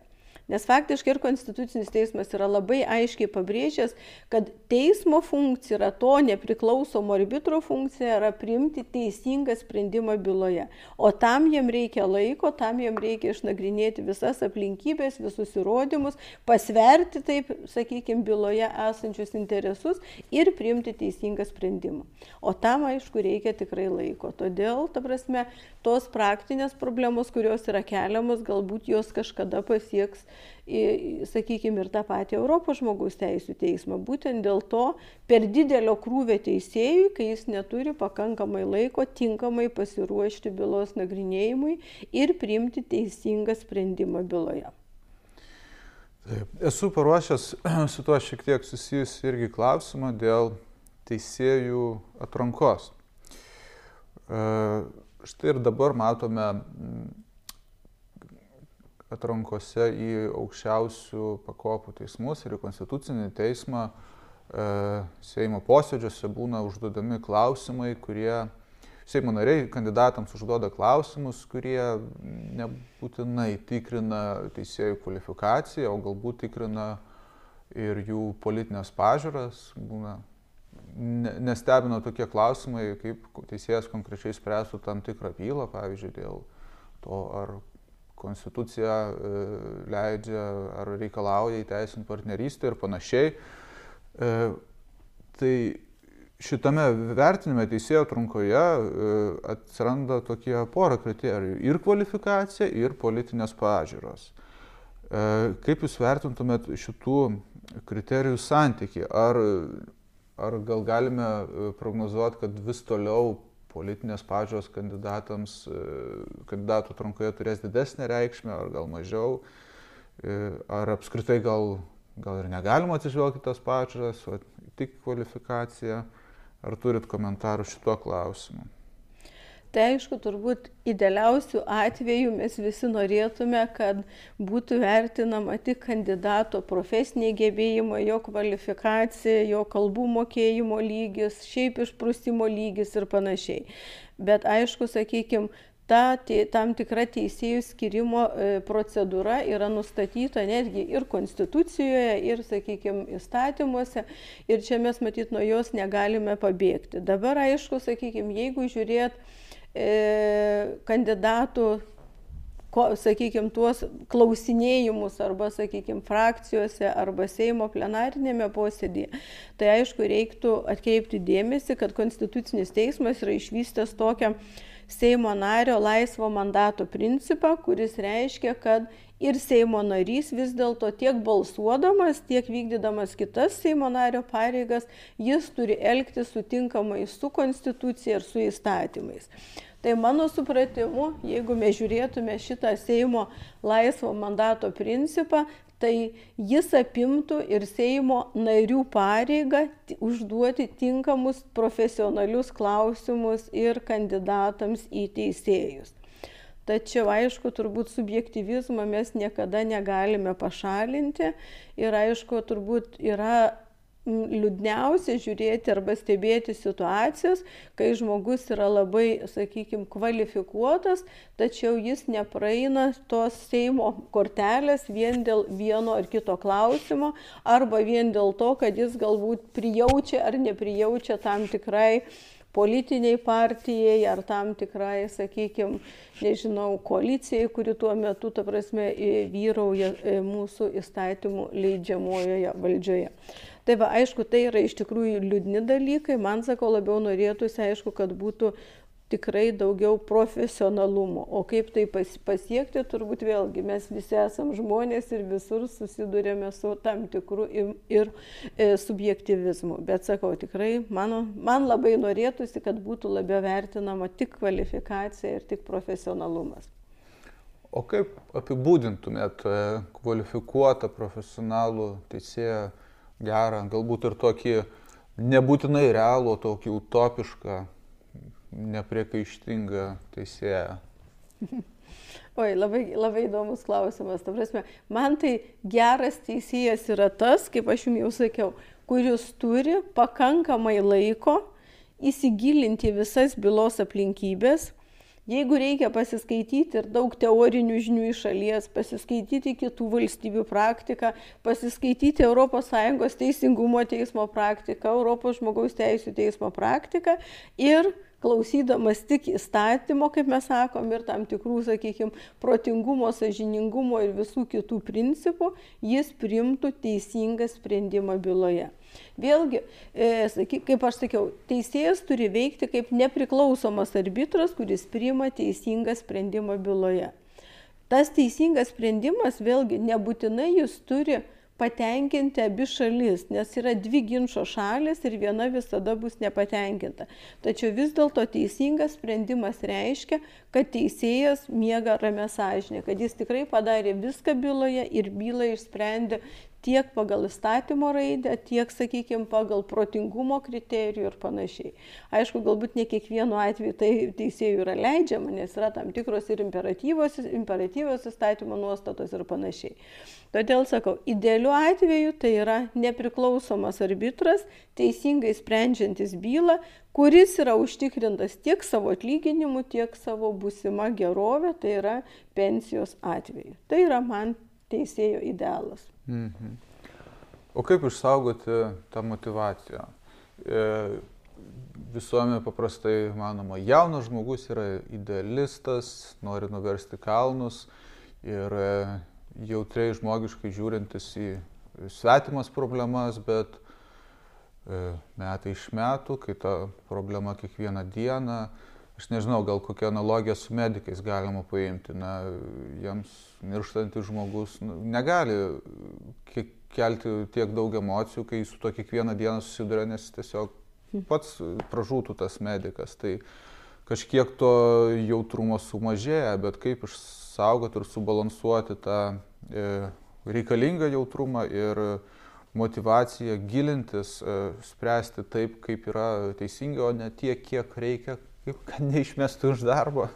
Nes faktiškai ir Konstitucinis teismas yra labai aiškiai pabrėžęs, kad teismo funkcija yra to nepriklausomo arbitro funkcija yra priimti teisingą sprendimą byloje. O tam jam reikia laiko, tam jam reikia išnagrinėti visas aplinkybės, visus įrodymus, pasverti taip, sakykime, byloje esančius interesus ir priimti teisingą sprendimą. O tam, aišku, reikia tikrai laiko. Todėl, ta prasme, tos praktinės problemos, kurios yra keliamos, galbūt jos kažkada pasieks sakykime, ir tą patį Europos žmogaus teisų teismą. Būtent dėl to per didelio krūvio teisėjui, kai jis neturi pakankamai laiko tinkamai pasiruošti bylos nagrinėjimui ir priimti teisingą sprendimą byloje. Taip. Esu paruošęs *clears throat* su tuo šiek tiek susijus irgi klausimą dėl teisėjų atrankos. E, štai ir dabar matome atrankose į aukščiausių pakopų teismus ir į konstitucinį teismą e, Seimo posėdžiuose būna užduodami klausimai, kurie Seimo nariai kandidatams užduoda klausimus, kurie nebūtinai tikrina teisėjų kvalifikaciją, o galbūt tikrina ir jų politinės pažiūras. Būna nestebino tokie klausimai, kaip teisėjas konkrečiai spręstų tam tikrą bylą, pavyzdžiui, dėl to, ar konstitucija e, leidžia ar reikalauja įteisinti partnerystę ir panašiai. E, tai šitame vertinime teisėjo trunkoje e, atsiranda tokie pora kriterijų - ir kvalifikacija, ir politinės pažiūros. Kaip Jūs vertintumėt šitų kriterijų santyki? Ar, ar gal galime prognozuoti, kad vis toliau politinės pažiūros kandidatams, e, kandidatų trunkoje turės didesnę reikšmę ar gal mažiau, e, ar apskritai gal, gal ir negalima atsižvelgti tas pažiūras, tik kvalifikaciją, ar turit komentarų šituo klausimu? Tai aišku, turbūt idealiausių atvejų mes visi norėtume, kad būtų vertinama tik kandidato profesiniai gebėjimai, jo kvalifikacija, jo kalbų mokėjimo lygis, šiaip išprūsimo lygis ir panašiai. Bet aišku, sakykime, ta tam tikra teisėjų skirimo e, procedūra yra nustatyta netgi ir konstitucijoje, ir, sakykime, įstatymuose. Ir čia mes matyt nuo jos negalime pabėgti. Dabar, aišku, sakykime, jeigu žiūrėt kandidatų, ko, sakykime, tuos klausinėjimus arba, sakykime, frakcijose arba Seimo plenarinėme posėdėje, tai aišku, reiktų atkreipti dėmesį, kad Konstitucinis teismas yra išvystęs tokią Seimo nario laisvo mandato principą, kuris reiškia, kad ir Seimo narys vis dėlto tiek balsuodamas, tiek vykdydamas kitas Seimo nario pareigas, jis turi elgtis sutinkamai su konstitucija ir su įstatymais. Tai mano supratimu, jeigu mes žiūrėtume šitą Seimo laisvo mandato principą, tai jis apimtų ir Seimo narių pareigą užduoti tinkamus profesionalius klausimus ir kandidatams į teisėjus. Tačiau, aišku, turbūt subjektivizmą mes niekada negalime pašalinti ir, aišku, turbūt yra liūdniausia žiūrėti arba stebėti situacijas, kai žmogus yra labai, sakykime, kvalifikuotas, tačiau jis nepraeina tos Seimo kortelės vien dėl vieno ar kito klausimo, arba vien dėl to, kad jis galbūt prijaučia ar neprijaučia tam tikrai politiniai partijai ar tam tikrai, sakykime, nežinau, koalicijai, kuri tuo metu, ta prasme, vyrauja e, mūsų įstatymų leidžiamojoje valdžioje. Tai va, aišku, tai yra iš tikrųjų liūdni dalykai, man sako, labiau norėtųsi, aišku, kad būtų tikrai daugiau profesionalumo. O kaip tai pasiekti, turbūt vėlgi mes visi esam žmonės ir visur susidurėme su tam tikru ir, ir e, subjektivizmu. Bet sakau, tikrai mano, man labai norėtųsi, kad būtų labiau vertinama tik kvalifikacija ir tik profesionalumas. O kaip apibūdintumėt e, kvalifikuotą profesionalų teisėją gerą, galbūt ir tokį nebūtinai realų, tokį utopišką nepriekaištinga teisėja? Oi, labai, labai įdomus klausimas. Ta prasme, man tai geras teisėjas yra tas, kaip aš jums jau sakiau, kuris turi pakankamai laiko įsigilinti visas bylos aplinkybės, Jeigu reikia pasiskaityti ir daug teorinių žinių iš šalies, pasiskaityti kitų valstybių praktiką, pasiskaityti ES teisingumo teismo praktiką, Europos žmogaus teisų teismo praktiką ir klausydamas tik įstatymo, kaip mes sakom, ir tam tikrų, sakykime, protingumo, sažiningumo ir visų kitų principų, jis primtų teisingą sprendimą byloje. Vėlgi, e, kaip aš sakiau, teisėjas turi veikti kaip nepriklausomas arbitras, kuris priima teisingą sprendimą byloje. Tas teisingas sprendimas, vėlgi, nebūtinai jis turi patenkinti abi šalis, nes yra dvi ginčio šalis ir viena visada bus nepatenkinta. Tačiau vis dėlto teisingas sprendimas reiškia, kad teisėjas miega ramę sąžinę, kad jis tikrai padarė viską byloje ir bylą išsprendė tiek pagal įstatymo raidę, tiek, sakykime, pagal protingumo kriterijų ir panašiai. Aišku, galbūt ne kiekvienu atveju tai teisėjų yra leidžiama, nes yra tam tikros ir imperatyvos, imperatyvos įstatymo nuostatos ir panašiai. Todėl sakau, idealiu atveju tai yra nepriklausomas arbitras, teisingai sprendžiantis bylą, kuris yra užtikrintas tiek savo atlyginimu, tiek savo būsima gerovė, tai yra pensijos atveju. Tai yra man teisėjo idealas. Mhm. O kaip išsaugoti tą motivaciją? E, visuomenė paprastai manoma, jaunas žmogus yra idealistas, nori nuversti kalnus ir e, jautriai žmogiškai žiūrintis į svetimas problemas, bet e, metai iš metų, kai ta problema kiekvieną dieną, aš nežinau, gal kokią analogiją su medikais galima paimti, na, jiems mirštantis žmogus nu, negali kelti tiek daug emocijų, kai su to kiekvieną dieną susiduria, nes tiesiog pats pražūtų tas medikas. Tai kažkiek to jautrumo sumažėja, bet kaip išsaugoti ir subalansuoti tą e, reikalingą jautrumą ir motivaciją gilintis, e, spręsti taip, kaip yra teisinga, o ne tiek, kiek reikia, kaip kad neišmestų iš darbo.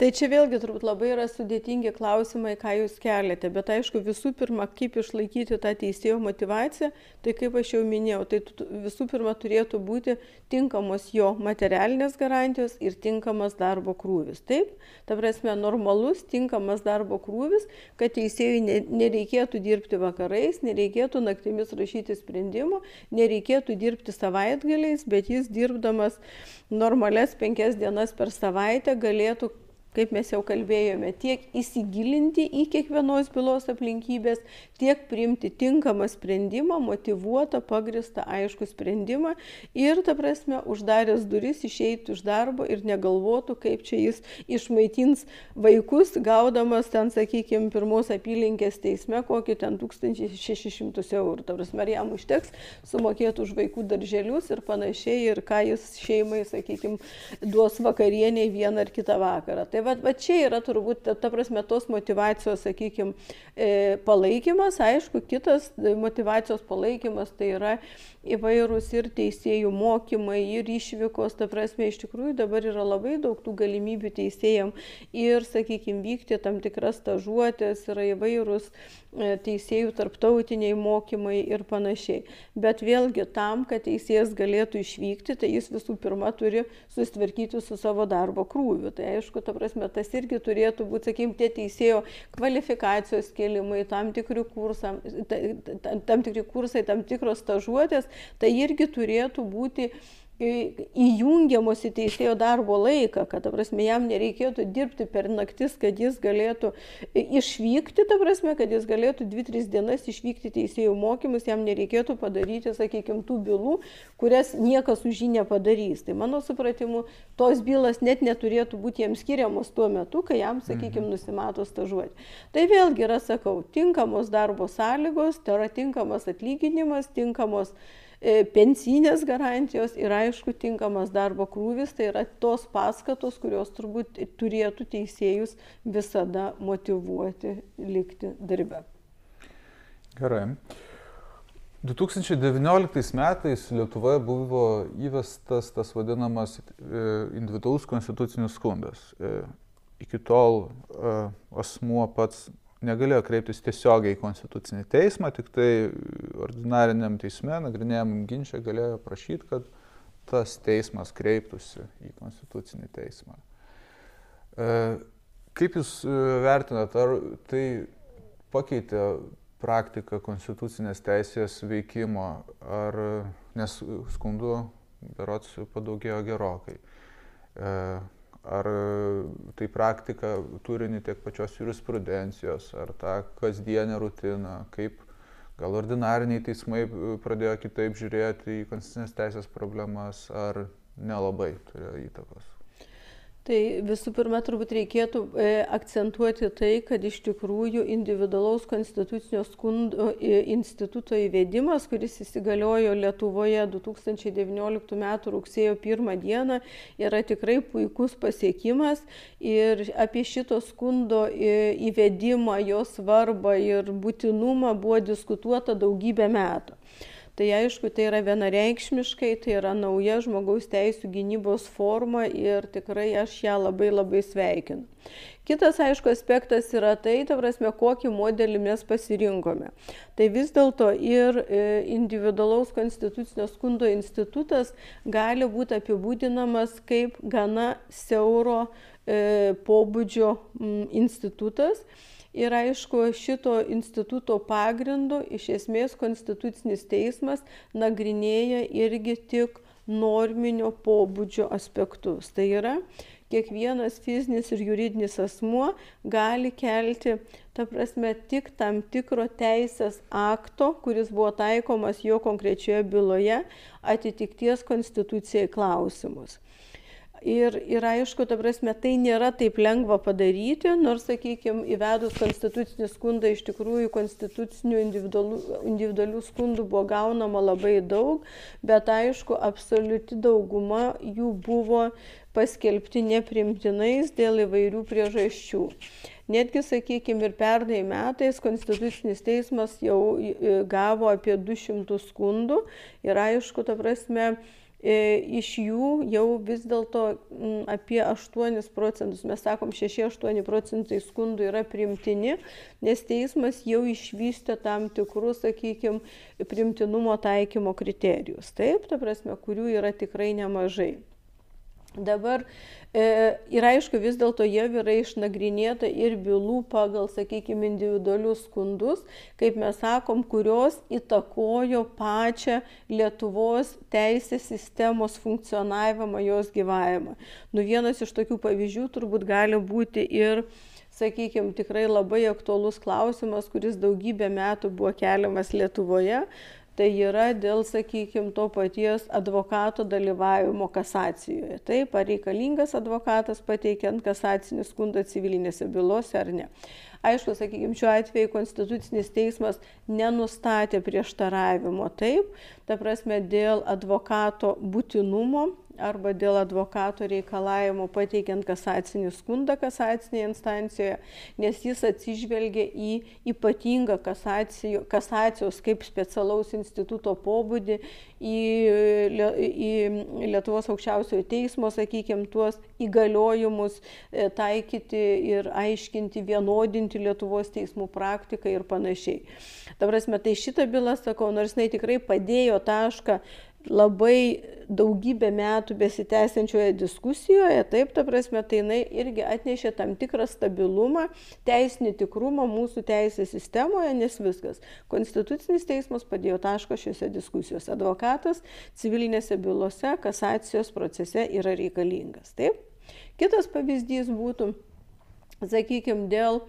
Tai čia vėlgi turbūt labai yra sudėtingi klausimai, ką jūs keliate, bet aišku, visų pirma, kaip išlaikyti tą teisėjo motivaciją, tai kaip aš jau minėjau, tai visų pirma turėtų būti tinkamos jo materialinės garantijos ir tinkamas darbo krūvis. Taip, ta prasme, normalus, tinkamas darbo krūvis, kad teisėjui nereikėtų dirbti vakarais, nereikėtų naktimis rašyti sprendimų, nereikėtų dirbti savaitgaliais, bet jis dirbdamas normales penkias dienas per savaitę galėtų kaip mes jau kalbėjome, tiek įsigilinti į kiekvienos bylos aplinkybės, tiek priimti tinkamą sprendimą, motivuotą, pagristą, aišku sprendimą ir, ta prasme, uždaręs duris išeitų iš darbo ir negalvotų, kaip čia jis išmaitins vaikus, gaudamas ten, sakykime, pirmos apylinkės teisme kokį ten 1600 eurų. Ta prasme, ar jam užteks sumokėti už vaikų darželius ir panašiai, ir ką jis šeimai, sakykime, duos vakarieniai vieną ar kitą vakarą. Tai va, va čia yra turbūt, ta, ta prasme, tos motivacijos, sakykime, palaikymas, aišku, kitas motivacijos palaikymas tai yra įvairūs ir teisėjų mokymai, ir išvykos, ta prasme, iš tikrųjų dabar yra labai daug tų galimybių teisėjam ir, sakykime, vykti tam tikras stažuotės, yra įvairūs e, teisėjų tarptautiniai mokymai ir panašiai. Bet vėlgi tam, kad teisėjas galėtų išvykti, tai jis visų pirma turi susitvarkyti su savo darbo krūviu. Tai aišku, ta prasme, tas irgi turėtų būti, sakykime, tie teisėjo kvalifikacijos kelimai, tam tikri, kursam, tam tikri kursai, tam tikros stažuotės, tai irgi turėtų būti įjungiamos į teisėjo darbo laiką, kad, ta prasme, jam nereikėtų dirbti per naktis, kad jis galėtų išvykti, ta prasme, kad jis galėtų 2-3 dienas išvykti teisėjų mokymus, jam nereikėtų padaryti, sakykime, tų bylų, kurias niekas už jį nepadarys. Tai mano supratimu, tos bylas net neturėtų būti jam skiriamos tuo metu, kai jam, sakykime, mhm. nusimato stažuoti. Tai vėlgi yra, sakau, tinkamos darbo sąlygos, tai yra tinkamas atlyginimas, tinkamos E, pensinės garantijos ir aišku tinkamas darbo krūvis, tai yra tos paskatos, kurios turbūt turėtų teisėjus visada motivuoti likti darbe. Gerai. 2019 metais Lietuvoje buvo įvestas tas vadinamas e, individualus konstitucinis skundas. E, iki tol asmuo pats negalėjo kreiptis tiesiogiai į konstitucinį teismą, tik tai ordinariniam teisme, nagrinėjamam ginčią galėjo prašyti, kad tas teismas kreiptųsi į konstitucinį teismą. E, kaip Jūs e, vertinat, ar tai pakeitė praktiką konstitucinės teisės veikimo, ar nes skundų berots padaugėjo gerokai. E, ar tai praktika turinį tiek pačios jurisprudencijos, ar tą kasdienę rutiną, kaip gal ordinariniai teismai pradėjo kitaip žiūrėti į konstitucinės teisės problemas, ar nelabai turėjo įtakos. Tai visų pirma, turbūt reikėtų e, akcentuoti tai, kad iš tikrųjų individualaus konstitucinio skundo instituto įvedimas, kuris įsigaliojo Lietuvoje 2019 m. rugsėjo 1 dieną, yra tikrai puikus pasiekimas ir apie šito skundo įvedimą, jo svarbą ir būtinumą buvo diskutuota daugybę metų. Tai aišku, tai yra vienareikšmiškai, tai yra nauja žmogaus teisų gynybos forma ir tikrai aš ją labai labai sveikinu. Kitas, aišku, aspektas yra tai, ta prasme, kokį modelį mes pasirinkome. Tai vis dėlto ir e, individualaus konstitucinio skundo institutas gali būti apibūdinamas kaip gana siauro e, pobūdžio institutas Ir aišku, šito instituto pagrindu iš esmės konstitucinis teismas nagrinėja irgi tik norminio pobūdžio aspektus. Tai yra, kiekvienas fizinis ir juridinis asmuo gali kelti, ta prasme, tik tam tikro teisės akto, kuris buvo taikomas jo konkrečioje byloje, atitikties konstitucijai klausimus. Ir, ir aišku, ta prasme, tai nėra taip lengva padaryti, nors, sakykime, įvedus konstitucinį skundą, iš tikrųjų konstitucinių individualių, individualių skundų buvo gaunama labai daug, bet aišku, absoliuti dauguma jų buvo paskelbti neprimtinais dėl įvairių priežasčių. Netgi, sakykime, ir pernai metais Konstitucinis teismas jau gavo apie 200 skundų ir aišku, ta prasme, E, iš jų jau vis dėlto apie 8 procentus, mes sakom 6-8 procentai skundų yra primtini, nes teismas jau išvystė tam tikrus, sakykime, primtinumo taikymo kriterijus. Taip, ta prasme, kurių yra tikrai nemažai. Dabar e, ir aišku, vis dėlto jau yra išnagrinėta ir bylų pagal, sakykime, individualius skundus, kaip mes sakom, kurios įtakojo pačią Lietuvos teisės sistemos funkcionavimą, jos gyvavimą. Nu vienas iš tokių pavyzdžių turbūt gali būti ir sakykime, tikrai labai aktuolus klausimas, kuris daugybę metų buvo keliamas Lietuvoje, tai yra dėl, sakykime, to paties advokato dalyvavimo kasacijoje. Taip, ar reikalingas advokatas pateikiant kasacinį skundą civilinėse bylose ar ne. Aišku, sakykime, šiuo atveju Konstitucinis teismas nenustatė prieštaravimo taip, ta prasme, dėl advokato būtinumo arba dėl advokato reikalavimo pateikiant kasacinį skundą kasacinėje instancijoje, nes jis atsižvelgia į ypatingą kasacijos kaip specialaus instituto pobūdį, į, į Lietuvos aukščiausiojo teismo, sakykime, tuos įgaliojimus e, taikyti ir aiškinti, vienodinti Lietuvos teismų praktiką ir panašiai. Ta prasme, tai šitą bylą, sakau, nors jinai tikrai padėjo tašką labai daugybę metų besitęsiančioje diskusijoje, taip, ta prasme, tai jinai irgi atnešė tam tikrą stabilumą, teisinį tikrumą mūsų teisės sistemoje, nes viskas. Konstitucinis teismas padėjo tašką šiuose diskusijose. Advokatas civilinėse bylose kasacijos procese yra reikalingas. Taip. Kitas pavyzdys būtų, sakykime, dėl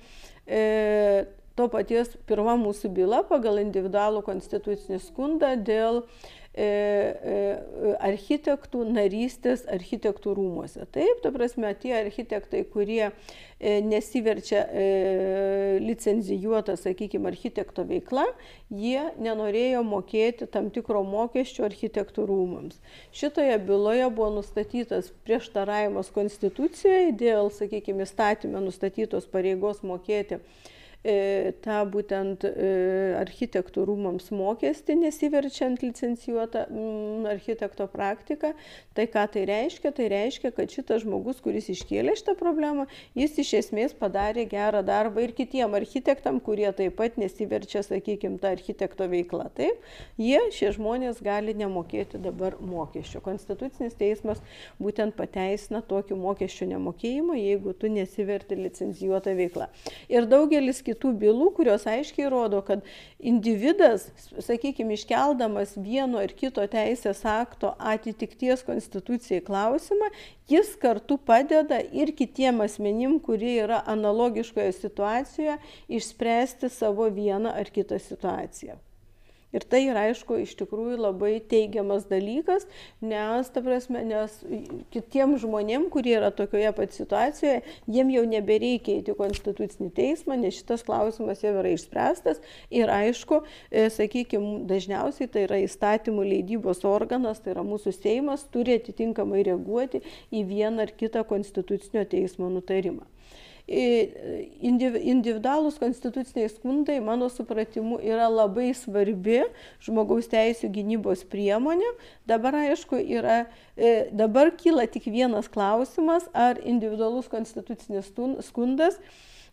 e, to paties pirma mūsų byla pagal individualų konstitucinį skundą dėl e, architektų narystės architektų rūmose. Taip, ta prasme, tie architektai, kurie e, nesiverčia e, licenzijuota, sakykime, architekto veikla, jie nenorėjo mokėti tam tikro mokesčio architektų rūmams. Šitoje byloje buvo nustatytas prieštaravimas konstitucijai dėl, sakykime, įstatymę nustatytos pareigos mokėti E, tą būtent e, architektų rūmams mokestį nesiverčiant licencijuotą mm, architekto praktiką. Tai ką tai reiškia? Tai reiškia, kad šitas žmogus, kuris iškėlė šitą problemą, jis iš esmės padarė gerą darbą ir kitiem architektam, kurie taip pat nesiverčia, sakykime, tą architekto veiklą. Taip, jie, šie žmonės gali nemokėti dabar mokesčio. Konstitucinis teismas būtent pateisina tokį mokesčio nemokėjimą, jeigu tu nesiverti licencijuotą veiklą. Ir daugelis kitų kitų bylų, kurios aiškiai rodo, kad individas, sakykime, iškeldamas vieno ar kito teisės akto atitikties konstitucijai klausimą, jis kartu padeda ir kitiem asmenim, kurie yra analogiškoje situacijoje, išspręsti savo vieną ar kitą situaciją. Ir tai yra, aišku, iš tikrųjų labai teigiamas dalykas, nes, ta prasme, nes kitiem žmonėm, kurie yra tokioje pat situacijoje, jiem jau nebereikia įti konstitucinį teismą, nes šitas klausimas jau yra išspręstas. Ir aišku, e, sakykime, dažniausiai tai yra įstatymų leidybos organas, tai yra mūsų Seimas, turi atitinkamai reaguoti į vieną ar kitą konstitucinio teismo nutarimą individualūs konstituciniai skundai, mano supratimu, yra labai svarbi žmogaus teisų gynybos priemonė. Dabar, aišku, yra, e, dabar kyla tik vienas klausimas, ar individualus konstitucinis skundas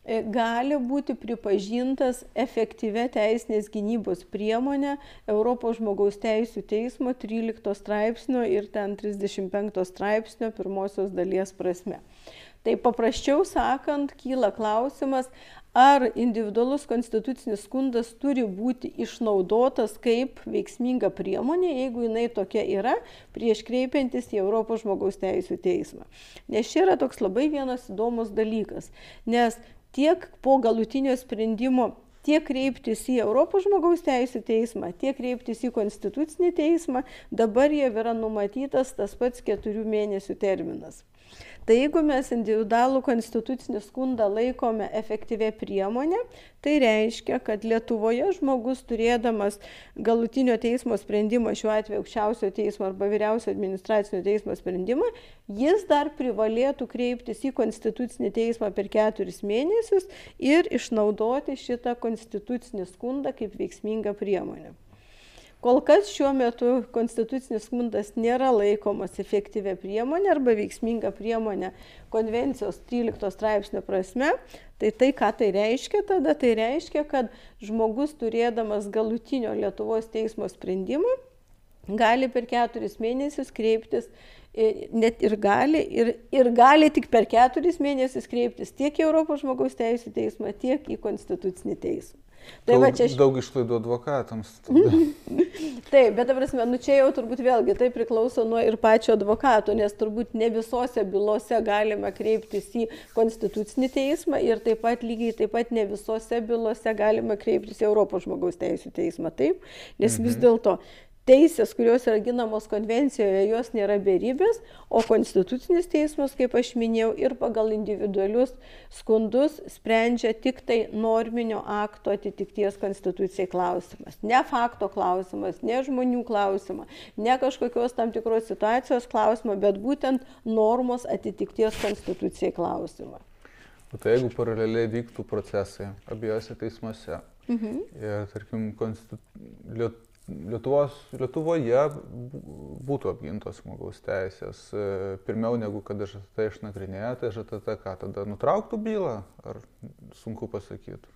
e, gali būti pripažintas efektyvia teisinės gynybos priemonė Europos žmogaus teisų teismo 13 straipsnio ir ten 35 straipsnio pirmosios dalies prasme. Tai paprasčiau sakant, kyla klausimas, ar individualus konstitucinis skundas turi būti išnaudotas kaip veiksminga priemonė, jeigu jinai tokia yra, prieš kreipiantis į Europos žmogaus teisų teismą. Nes čia yra toks labai vienas įdomus dalykas, nes tiek po galutinio sprendimo tiek kreiptis į Europos žmogaus teisų teismą, tiek kreiptis į konstitucinį teismą, dabar jau yra numatytas tas pats keturių mėnesių terminas. Tai jeigu mes individualų konstitucinį skundą laikome efektyvę priemonę, tai reiškia, kad Lietuvoje žmogus turėdamas galutinio teismo sprendimą, šiuo atveju aukščiausio teismo arba vyriausio administracinio teismo sprendimą, jis dar privalėtų kreiptis į konstitucinį teismą per keturis mėnesius ir išnaudoti šitą konstitucinį skundą kaip veiksmingą priemonę. Kol kas šiuo metu konstitucinis skundas nėra laikomas efektyvę priemonę arba veiksmingą priemonę konvencijos 13 straipsnio prasme. Tai tai, ką tai reiškia tada, tai reiškia, kad žmogus turėdamas galutinio Lietuvos teismo sprendimą gali per keturis mėnesius kreiptis net ir gali, ir, ir gali tik per keturis mėnesius kreiptis tiek į Europos žmogaus teisų teismą, tiek į Konstitucinį teismą. Tai daug, čia... daug išlaidų advokatams. *laughs* Taip, bet, prasme, nu čia jau turbūt vėlgi tai priklauso nuo ir pačio advokato, nes turbūt ne visose bylose galime kreiptis į konstitucinį teismą ir taip pat lygiai taip pat ne visose bylose galime kreiptis į Europos žmogaus teisų teismą. Taip, nes mhm. vis dėlto teisės, kurios yra ginamos konvencijoje, jos nėra beribės, o konstitucinis teismas, kaip aš minėjau, ir pagal individualius skundus sprendžia tik tai norminio akto atitikties konstitucijai klausimas. Ne fakto klausimas, ne žmonių klausimas, ne kažkokios tam tikros situacijos klausimas, bet būtent normos atitikties konstitucijai klausimą. O tai jeigu paraleliai vyktų procesai abiejose teismuose mhm. ir, tarkim, konstitu... Liet Lietuvos, Lietuvoje būtų apgintos žmogaus teisės e, pirmiau negu kad ŽTT išnagrinėja, tai ŽTT ką tada nutrauktų bylą? Ar sunku pasakyti.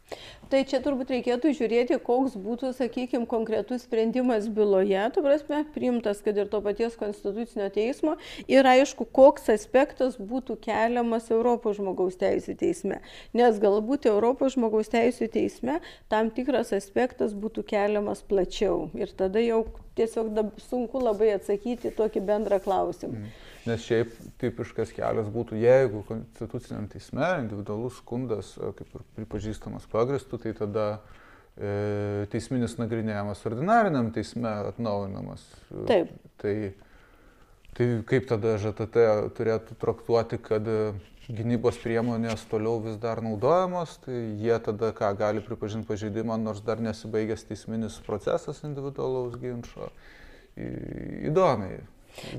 Tai čia turbūt reikėtų žiūrėti, koks būtų, sakykime, konkretus sprendimas byloje, tu prasme, priimtas, kad ir to paties konstitucinio teismo ir aišku, koks aspektas būtų keliamas Europos žmogaus teisų teisme. Nes galbūt Europos žmogaus teisų teisme tam tikras aspektas būtų keliamas plačiau ir tada jau tiesiog sunku labai atsakyti tokį bendrą klausimą. Mm. Nes šiaip tipiškas kelias būtų, jeigu konstituciniam teisme individualus skundas kaip ir pripažįstamas pagristų, tai tada e, teisminis nagrinėjimas ordinariniam teisme atnaujinamas. Taip. Tai, tai kaip tada ŽTT turėtų traktuoti, kad gynybos priemonės toliau vis dar naudojamos, tai jie tada ką gali pripažinti pažeidimą, nors dar nesibaigęs teisminis procesas individualaus ginčio. Įdomiai.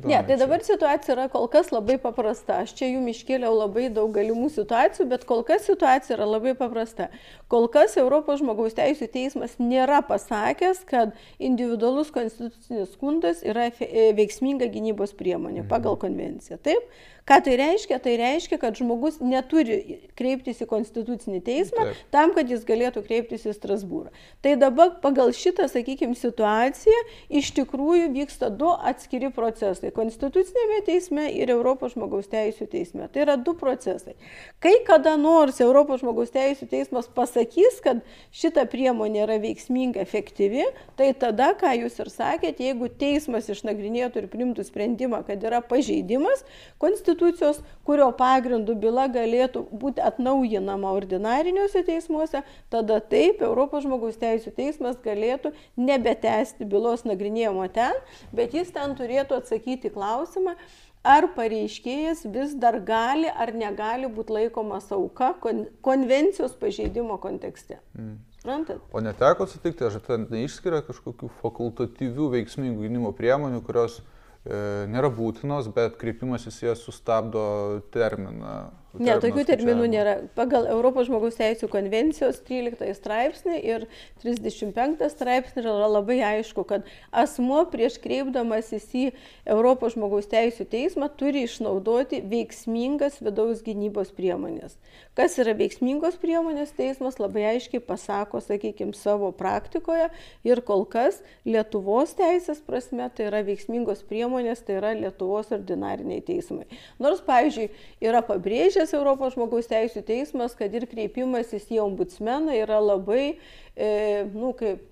Ne, tai dabar situacija yra kol kas labai paprasta. Aš čia jums iškėliau labai daug galimų situacijų, bet kol kas situacija yra labai paprasta. Kol kas Europos žmogaus teisų teismas nėra pasakęs, kad individualus konstitucinis skundas yra veiksminga gynybos priemonė pagal konvenciją. Taip? Ką tai reiškia? Tai reiškia, kad žmogus neturi kreiptis į konstitucinį teismą Taip. tam, kad jis galėtų kreiptis į Strasbūrą. Tai dabar pagal šitą, sakykime, situaciją iš tikrųjų vyksta du atskiri procesai - konstitucinėme teisme ir Europos žmogaus teisų teisme. Tai yra du procesai. Kai kada nors Europos žmogaus teisų teismas pasakys, kad šita priemonė yra veiksminga, efektyvi, tai tada, ką jūs ir sakėte, jeigu teismas išnagrinėtų ir primtų sprendimą, kad yra pažeidimas, konstitucinė institucijos, kurio pagrindų byla galėtų būti atnaujinama ordinariniuose teismuose, tada taip Europos žmogaus teisų teismas galėtų nebetesti bylos nagrinėjimo ten, bet jis ten turėtų atsakyti klausimą, ar pareiškėjas vis dar gali ar negali būti laikomas auka kon konvencijos pažeidimo kontekste. Mm. Rantat? O neteko sutikti, ar ten neišskiria kažkokių fakultatyvių veiksmingų gynimo priemonių, kurios E, nėra būtinos, bet kreipimasis jas sustabdo terminą Ne, tokių terminų nėra. Pagal Europos žmogaus teisų konvencijos 13 straipsnį ir 35 straipsnį yra labai aišku, kad asmo prieš kreipdamasis į Europos žmogaus teisų teismą turi išnaudoti veiksmingas vidaus gynybos priemonės. Kas yra veiksmingos priemonės, teismas labai aiškiai pasako, sakykime, savo praktikoje ir kol kas Lietuvos teisės prasme tai yra veiksmingos priemonės, tai yra Lietuvos ordinariniai teismai. Nors, pavyzdžiui, yra pabrėžęs Teisės Europos žmogaus teisų teismas, kad ir kreipimasis į ombudsmeną yra labai, e, nu, kaip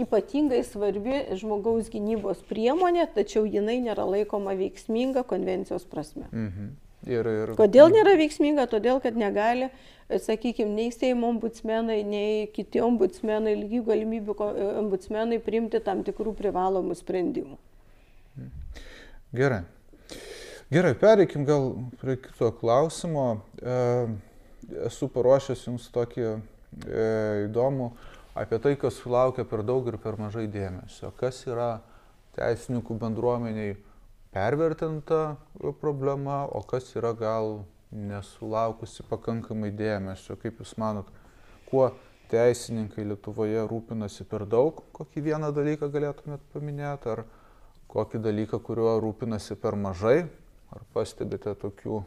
ypatingai svarbi žmogaus gynybos priemonė, tačiau jinai nėra laikoma veiksminga konvencijos prasme. Mhm. Ir, ir... Kodėl nėra veiksminga? Todėl, kad negali, sakykime, nei Seimo ombudsmenai, nei kiti ombudsmenai, lygių galimybių ombudsmenai priimti tam tikrų privalomų sprendimų. Gerai. Gerai, pereikim gal prie kito klausimo. E, esu paruošęs jums tokį e, įdomų apie tai, kas sulaukia per daug ir per mažai dėmesio. Kas yra teisininkų bendruomeniai pervertinta problema, o kas yra gal nesulaukusi pakankamai dėmesio. Kaip Jūs manot, kuo teisininkai Lietuvoje rūpinasi per daug, kokį vieną dalyką galėtumėt paminėti, ar kokį dalyką, kuriuo rūpinasi per mažai, Ar pastebite tokių?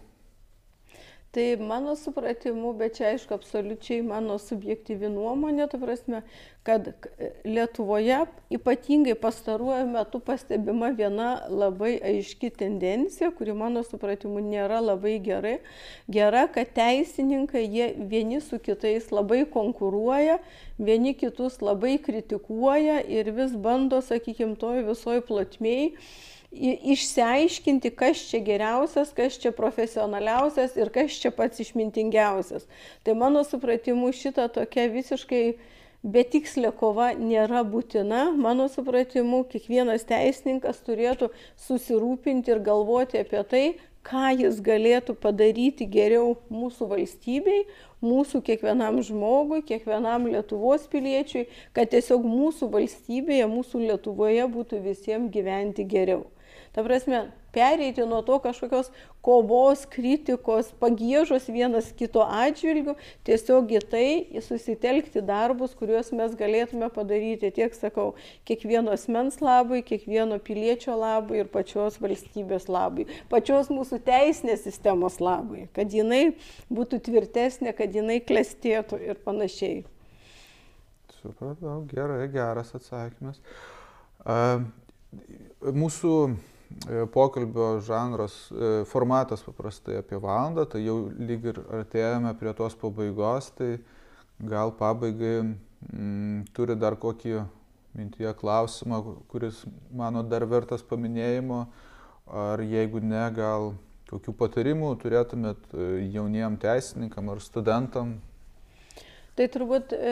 Tai mano supratimu, bet čia aišku absoliučiai mano subjektyvi nuomonė, tu prasme, kad Lietuvoje ypatingai pastaruoju metu pastebima viena labai aiški tendencija, kuri mano supratimu nėra labai gerai. Gera, kad teisininkai jie vieni su kitais labai konkuruoja, vieni kitus labai kritikuoja ir vis bando, sakykime, toj visoj plotmėjai išsiaiškinti, kas čia geriausias, kas čia profesionaliausias ir kas čia pats išmintingiausias. Tai mano supratimu šita tokia visiškai betikslė kova nėra būtina. Mano supratimu, kiekvienas teisininkas turėtų susirūpinti ir galvoti apie tai, ką jis galėtų padaryti geriau mūsų valstybei, mūsų kiekvienam žmogui, kiekvienam Lietuvos piliečiui, kad tiesiog mūsų valstybėje, mūsų Lietuvoje būtų visiems gyventi geriau. Ta prasme, pereiti nuo to kažkokios kovos, kritikos, pagėžos vienas kito atžvilgių, tiesiog į tai susitelkti darbus, kuriuos mes galėtume padaryti tiek, sakau, kiekvieno asmens labui, kiekvieno piliečio labui ir pačios valstybės labui, pačios mūsų teisinės sistemos labui, kad jinai būtų tvirtesnė, kad jinai klestėtų ir panašiai. Supratau, gerai, geras atsakymas. Uh, mūsų pokalbio žanras, e, formatas paprastai apie valandą, tai jau lyg ir artėjame prie tos pabaigos, tai gal pabaigai m, mm, turi dar kokį mintyje klausimą, kuris mano dar vertas paminėjimo, ar jeigu ne, gal kokių patarimų turėtumėt e, jauniem teisininkam ar studentam Tai turbūt e,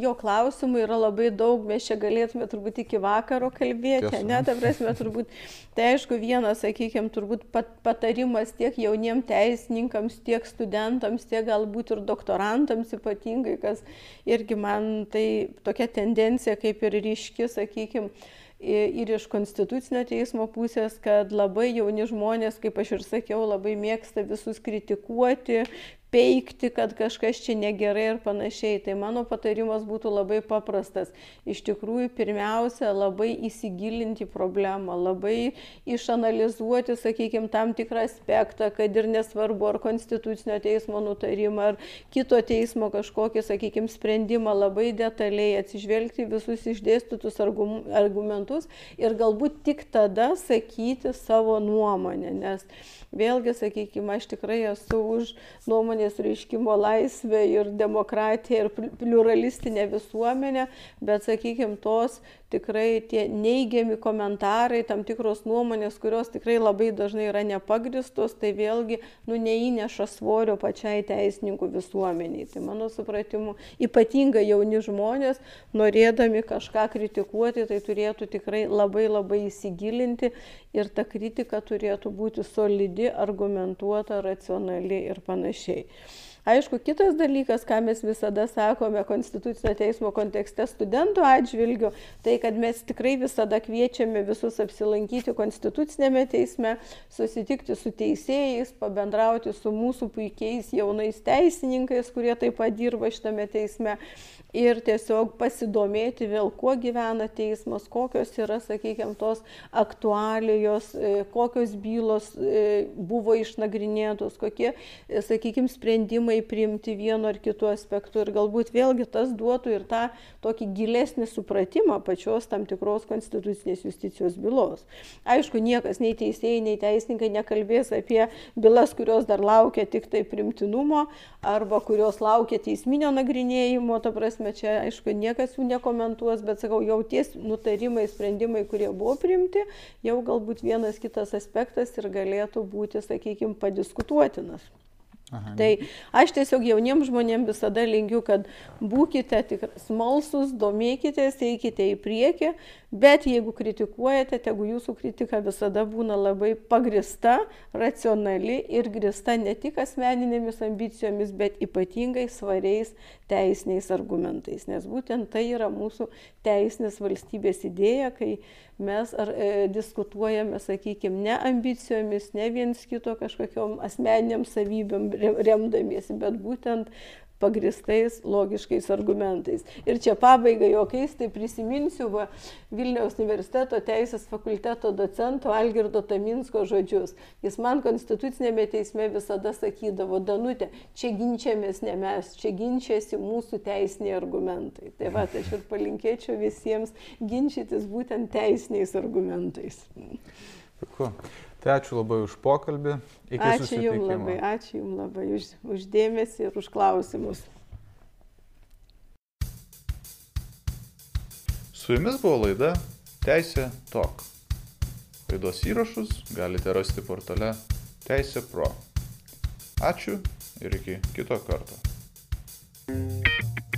jo klausimų yra labai daug, mes čia galėtume turbūt iki vakaro kalbėti, ne, ta prasme, turbūt, tai aišku, vienas, sakykime, turbūt pat, patarimas tiek jauniem teisininkams, tiek studentams, tiek galbūt ir doktorantams ypatingai, kas irgi man tai tokia tendencija kaip ir ryški, sakykime, ir iš konstitucinio teismo pusės, kad labai jauni žmonės, kaip aš ir sakiau, labai mėgsta visus kritikuoti, peikti, kad kažkas čia negerai ir panašiai. Tai mano patarimas būtų labai paprastas. Iš tikrųjų, pirmiausia, labai įsigilinti problemą, labai išanalizuoti, sakykime, tam tikrą aspektą, kad ir nesvarbu, ar konstitucinio teismo nutarimą, ar kito teismo kažkokį, sakykime, sprendimą labai detaliai atsižvelgti visus išdėstytus argumentus ir galbūt tik tada sakyti savo nuomonę. Nes vėlgi, sakykime, aš tikrai esu už nuomonės reiškimo laisvę ir demokratiją ir pluralistinę visuomenę, bet, sakykime, tos tikrai tie neigiami komentarai, tam tikros nuomonės, kurios tikrai labai dažnai yra nepagristos, tai vėlgi, nu, neįneša svorio pačiai teisininkų visuomeniai. Tai mano supratimu, ypatingai jauni žmonės, norėdami kažką kritikuoti, tai turėtų tikrai labai labai įsigilinti ir ta kritika turėtų būti solidi, argumentuota, racionali ir panašiai. Aišku, kitas dalykas, ką mes visada sakome Konstitucinio teismo kontekste studentų atžvilgiu, tai kad mes tikrai visada kviečiame visus apsilankyti Konstitucinėme teisme, susitikti su teisėjais, pabendrauti su mūsų puikiais jaunais teisininkais, kurie taip pat dirba šitame teisme ir tiesiog pasidomėti vėl, kuo gyvena teismas, kokios yra, sakykime, tos aktualijos, e, kokios bylos e, buvo išnagrinėtos, kokie, e, sakykime, sprendimai priimti vienu ar kitu aspektu ir galbūt vėlgi tas duotų ir tą tokį gilesnį supratimą pačios tam tikros konstitucinės justicijos bylos. Aišku, niekas, nei teisėjai, nei teisininkai nekalbės apie bylas, kurios dar laukia tik tai primtinumo arba kurios laukia teisminio nagrinėjimo, ta prasme, prasme, čia aišku niekas jų nekomentuos, bet sakau, jau ties nutarimai, sprendimai, kurie buvo priimti, jau galbūt vienas kitas aspektas ir galėtų būti, sakykime, padiskutuotinas. Aha. Tai aš tiesiog jauniems žmonėms visada linkiu, kad būkite tik smalsus, domėkitės, eikite į priekį, bet jeigu kritikuojate, tegu jūsų kritika visada būna labai pagrista, racionali ir grista ne tik asmeninėmis ambicijomis, bet ypatingai svariais teisiniais argumentais. Nes būtent tai yra mūsų teisinės valstybės idėja, kai mes ar, e, diskutuojame, sakykime, ne ambicijomis, ne viens kito kažkokiam asmeniniam savybėm remdamiesi, bet būtent pagristais logiškais argumentais. Ir čia pabaiga jokiais, tai prisiminsiu va, Vilniaus universiteto teisės fakulteto docento Algirdo Taminsko žodžius. Jis man konstitucinėme teisme visada sakydavo, Danutė, čia ginčiamės ne mes, čia ginčiasi mūsų teisiniai argumentai. Tai va, tai aš ir palinkėčiau visiems ginčytis būtent teisiniais argumentais. Puiku. Tai ačiū labai už pokalbį. Iki ačiū Jums labai, ačiū Jums labai už, už dėmesį ir už klausimus. Su Jumis buvo laida Teisė Tok. Laidos įrašus galite rasti portale Teisė Pro. Ačiū ir iki kito karto. thank you